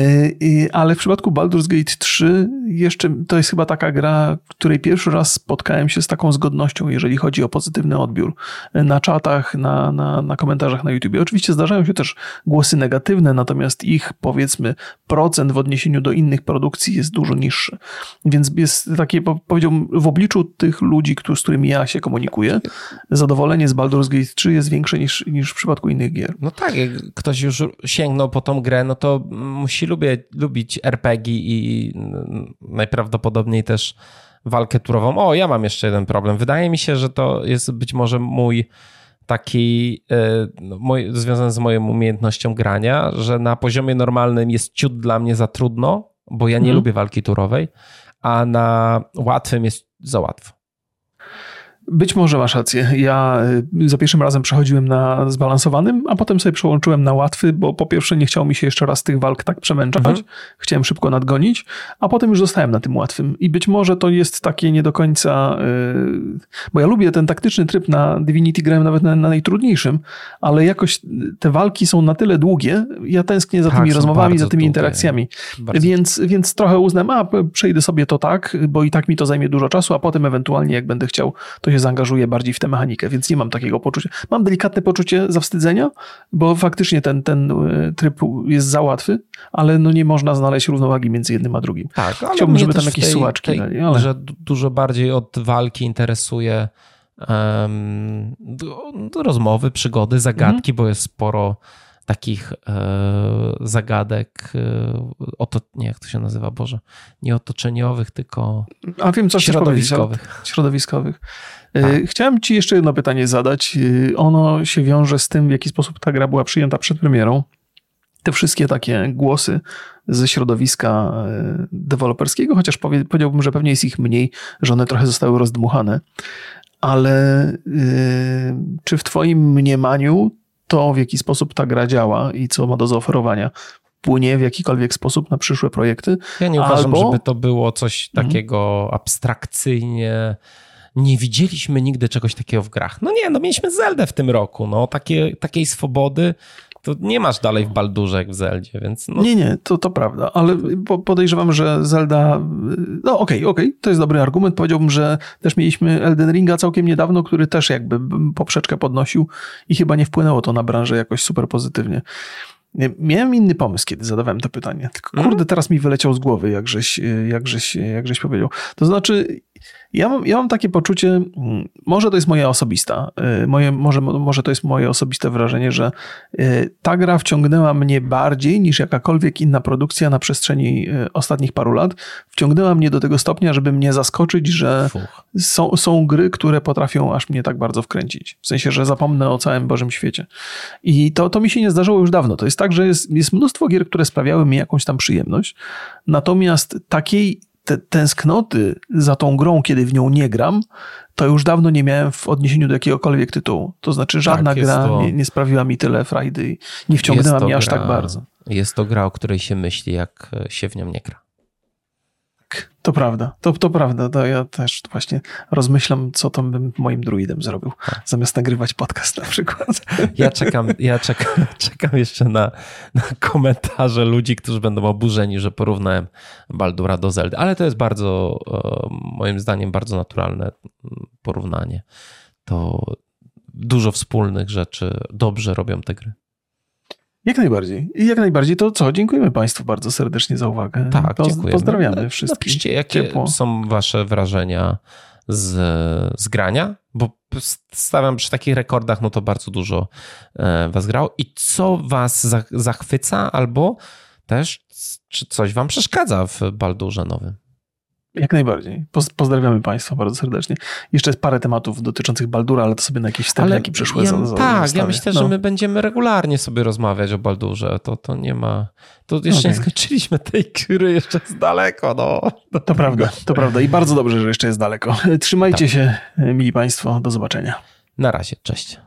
ale w przypadku Baldur's Gate 3 jeszcze to jest chyba taka gra, której pierwszy raz spotkałem się z taką zgodnością, jeżeli chodzi o pozytywny odbiór. Na czatach, na, na, na komentarzach na YouTube YouTube. Oczywiście zdarzają się też głosy negatywne, natomiast ich powiedzmy procent w odniesieniu do innych produkcji jest dużo niższy. Więc jest takie, powiedziałbym, w obliczu tych ludzi, z którymi ja się komunikuję, zadowolenie z Baldur's Gate 3 jest większe niż, niż w przypadku innych gier. No tak, jak ktoś już sięgnął po tą grę, no to musi lubię, lubić RPG i najprawdopodobniej też walkę turową. O, ja mam jeszcze jeden problem. Wydaje mi się, że to jest być może mój taki yy, mój, związany z moją umiejętnością grania, że na poziomie normalnym jest ciut dla mnie za trudno, bo ja nie mm. lubię walki turowej, a na łatwym jest za łatwo. Być może masz rację. Ja y, za pierwszym razem przechodziłem na zbalansowanym, a potem sobie przełączyłem na łatwy, bo po pierwsze nie chciało mi się jeszcze raz tych walk tak przemęczać. Mhm. Chciałem szybko nadgonić, a potem już zostałem na tym łatwym. I być może to jest takie nie do końca, yy, bo ja lubię ten taktyczny tryb na Divinity, grałem nawet na, na najtrudniejszym, ale jakoś te walki są na tyle długie, ja tęsknię za tak, tymi rozmowami, za tymi długie. interakcjami. Więc, więc trochę uznam, a przejdę sobie to tak, bo i tak mi to zajmie dużo czasu, a potem ewentualnie jak będę chciał, to się się zaangażuję bardziej w tę mechanikę, więc nie mam takiego poczucia. Mam delikatne poczucie zawstydzenia, bo faktycznie ten, ten e, tryb jest za łatwy, ale no nie można znaleźć równowagi między jednym a drugim. Tak, ale Chciałbym, żeby tam jakieś tej, sułaczki tej, dali, ale... Że dużo bardziej od walki interesuje um, rozmowy, przygody, zagadki, mhm. bo jest sporo takich e, zagadek, e, oto, nie jak to się nazywa, Boże, nie otoczeniowych, tylko A wiem, co środowiskowych. Środowiskowych. E, tak. Chciałem ci jeszcze jedno pytanie zadać. E, ono się wiąże z tym, w jaki sposób ta gra była przyjęta przed premierą. Te wszystkie takie głosy ze środowiska e, deweloperskiego, chociaż powiedziałbym, że pewnie jest ich mniej, że one trochę zostały rozdmuchane. Ale czy w Twoim mniemaniu to, w jaki sposób ta gra działa i co ma do zaoferowania, wpłynie w jakikolwiek sposób na przyszłe projekty? Ja nie uważam, albo... żeby to było coś mhm. takiego abstrakcyjnie nie widzieliśmy nigdy czegoś takiego w grach. No nie, no mieliśmy Zeldę w tym roku, no takie, takiej swobody to nie masz dalej w Baldurze jak w Zeldzie, więc... No... Nie, nie, to, to prawda, ale podejrzewam, że Zelda... No okej, okay, okej, okay, to jest dobry argument. Powiedziałbym, że też mieliśmy Elden Ringa całkiem niedawno, który też jakby poprzeczkę podnosił i chyba nie wpłynęło to na branżę jakoś super pozytywnie. Miałem inny pomysł, kiedy zadawałem to pytanie. Tylko mhm. kurde, teraz mi wyleciał z głowy, jak żeś, jak żeś, jak żeś powiedział. To znaczy, ja mam, ja mam takie poczucie, mm, może to jest moja osobista, y, moje, może, może to jest moje osobiste wrażenie, że y, ta gra wciągnęła mnie bardziej niż jakakolwiek inna produkcja na przestrzeni y, ostatnich paru lat. Wciągnęła mnie do tego stopnia, żeby mnie zaskoczyć, że są, są gry, które potrafią aż mnie tak bardzo wkręcić. W sensie, że zapomnę o całym Bożym świecie. I to, to mi się nie zdarzyło już dawno. To jest tak, że jest, jest mnóstwo gier, które sprawiały mi jakąś tam przyjemność, natomiast takiej te tęsknoty za tą grą, kiedy w nią nie gram, to już dawno nie miałem w odniesieniu do jakiegokolwiek tytułu. To znaczy żadna tak, gra to... nie, nie, sprawiła mi tyle frajdy i nie wciągnęła mnie aż gra... tak bardzo. Jest to gra, o której się myśli, jak się w nią nie gra. To prawda, to, to prawda. To ja też właśnie rozmyślam, co to bym moim druidem zrobił, tak. zamiast nagrywać podcast na przykład. Ja czekam, ja czekam, czekam jeszcze na, na komentarze ludzi, którzy będą oburzeni, że porównałem Baldura do Zeldy, ale to jest bardzo, e, moim zdaniem, bardzo naturalne porównanie. To dużo wspólnych rzeczy dobrze robią te gry. Jak najbardziej. I jak najbardziej to co? Dziękujemy Państwu bardzo serdecznie za uwagę. Tak, dziękujemy. Pozdrawiamy no, wszystkich. Napiszcie, jakie Ciepło. są Wasze wrażenia z, z grania, bo stawiam przy takich rekordach, no to bardzo dużo e, Was grało. I co Was zachwyca, albo też czy coś Wam przeszkadza w Baldurze nowym? Jak najbardziej. Pozdrawiamy Państwa bardzo serdecznie. Jeszcze jest parę tematów dotyczących Baldura, ale to sobie na jakieś wstępniki przyszłe. Ja, za, tak, ja myślę, no. że my będziemy regularnie sobie rozmawiać o Baldurze. To, to nie ma. To jeszcze okay. nie skończyliśmy tej gry, jeszcze jest daleko. No. To prawda, to prawda. I bardzo dobrze, że jeszcze jest daleko. Trzymajcie tak. się, mili Państwo. Do zobaczenia. Na razie, cześć.